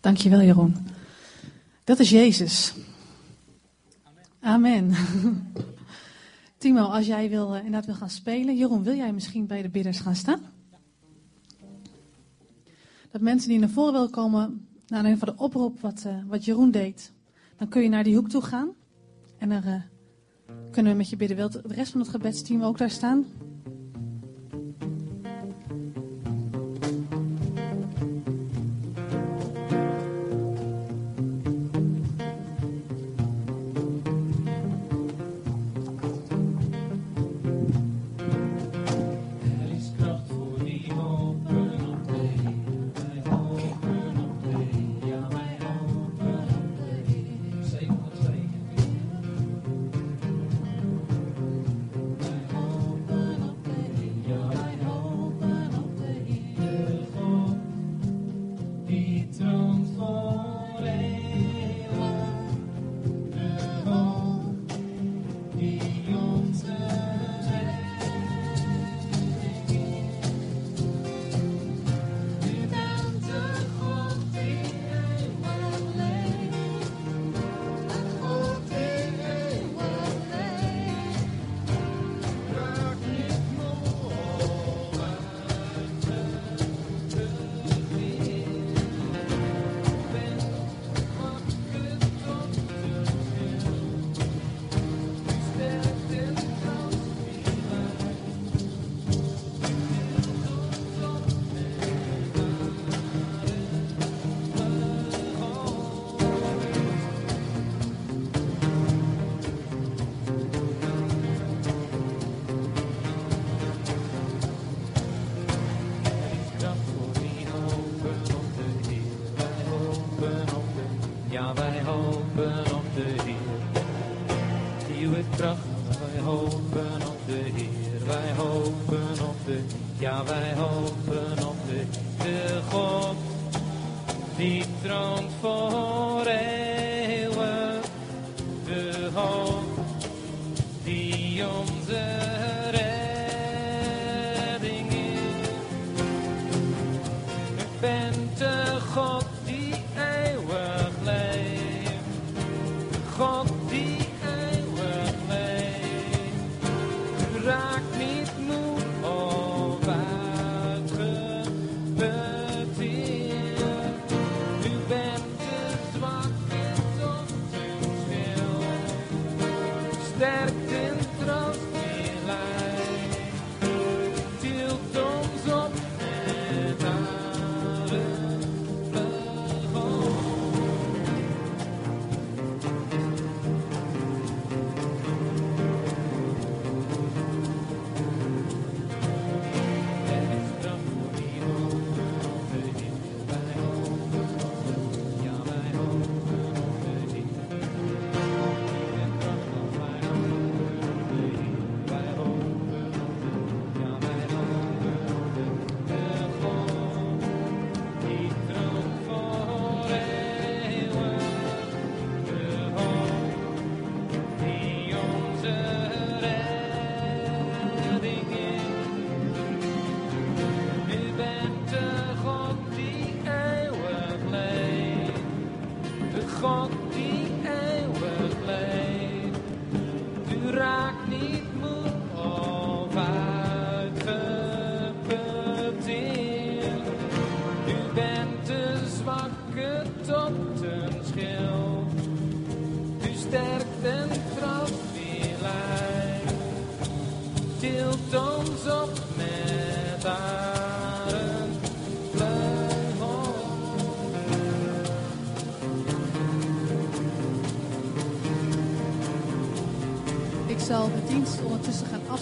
Dankjewel, Jeroen. Dat is Jezus. Amen. Timo, als jij wil, uh, inderdaad wil gaan spelen. Jeroen, wil jij misschien bij de bidders gaan staan? Dat mensen die naar voren willen komen, naar een van de oproep wat, uh, wat Jeroen deed. Dan kun je naar die hoek toe gaan. En dan uh, kunnen we met je bidden. Wilt de rest van het gebedsteam ook daar staan?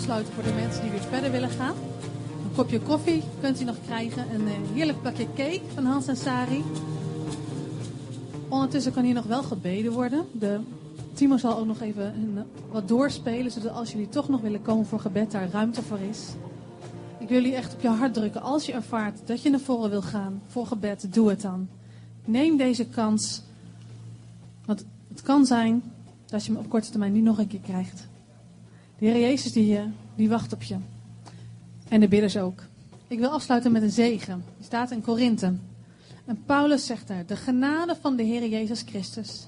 Voor de mensen die weer verder willen gaan. Een kopje koffie kunt u nog krijgen. Een eh, heerlijk pakje cake van Hans en Sari. Ondertussen kan hier nog wel gebeden worden. De Timo zal ook nog even eh, wat doorspelen, zodat als jullie toch nog willen komen voor gebed, daar ruimte voor is. Ik wil jullie echt op je hart drukken. Als je ervaart dat je naar voren wil gaan voor gebed, doe het dan. Neem deze kans. Want het kan zijn dat je hem op korte termijn niet nog een keer krijgt. De Heer Jezus die, eh, die wacht op je. En de bidders ook. Ik wil afsluiten met een zegen. Die staat in Korinthe. En Paulus zegt daar: De genade van de Heer Jezus Christus,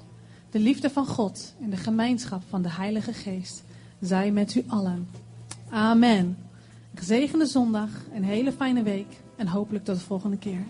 de liefde van God en de gemeenschap van de Heilige Geest zij met u allen. Amen. Gezegende zondag, een hele fijne week en hopelijk tot de volgende keer.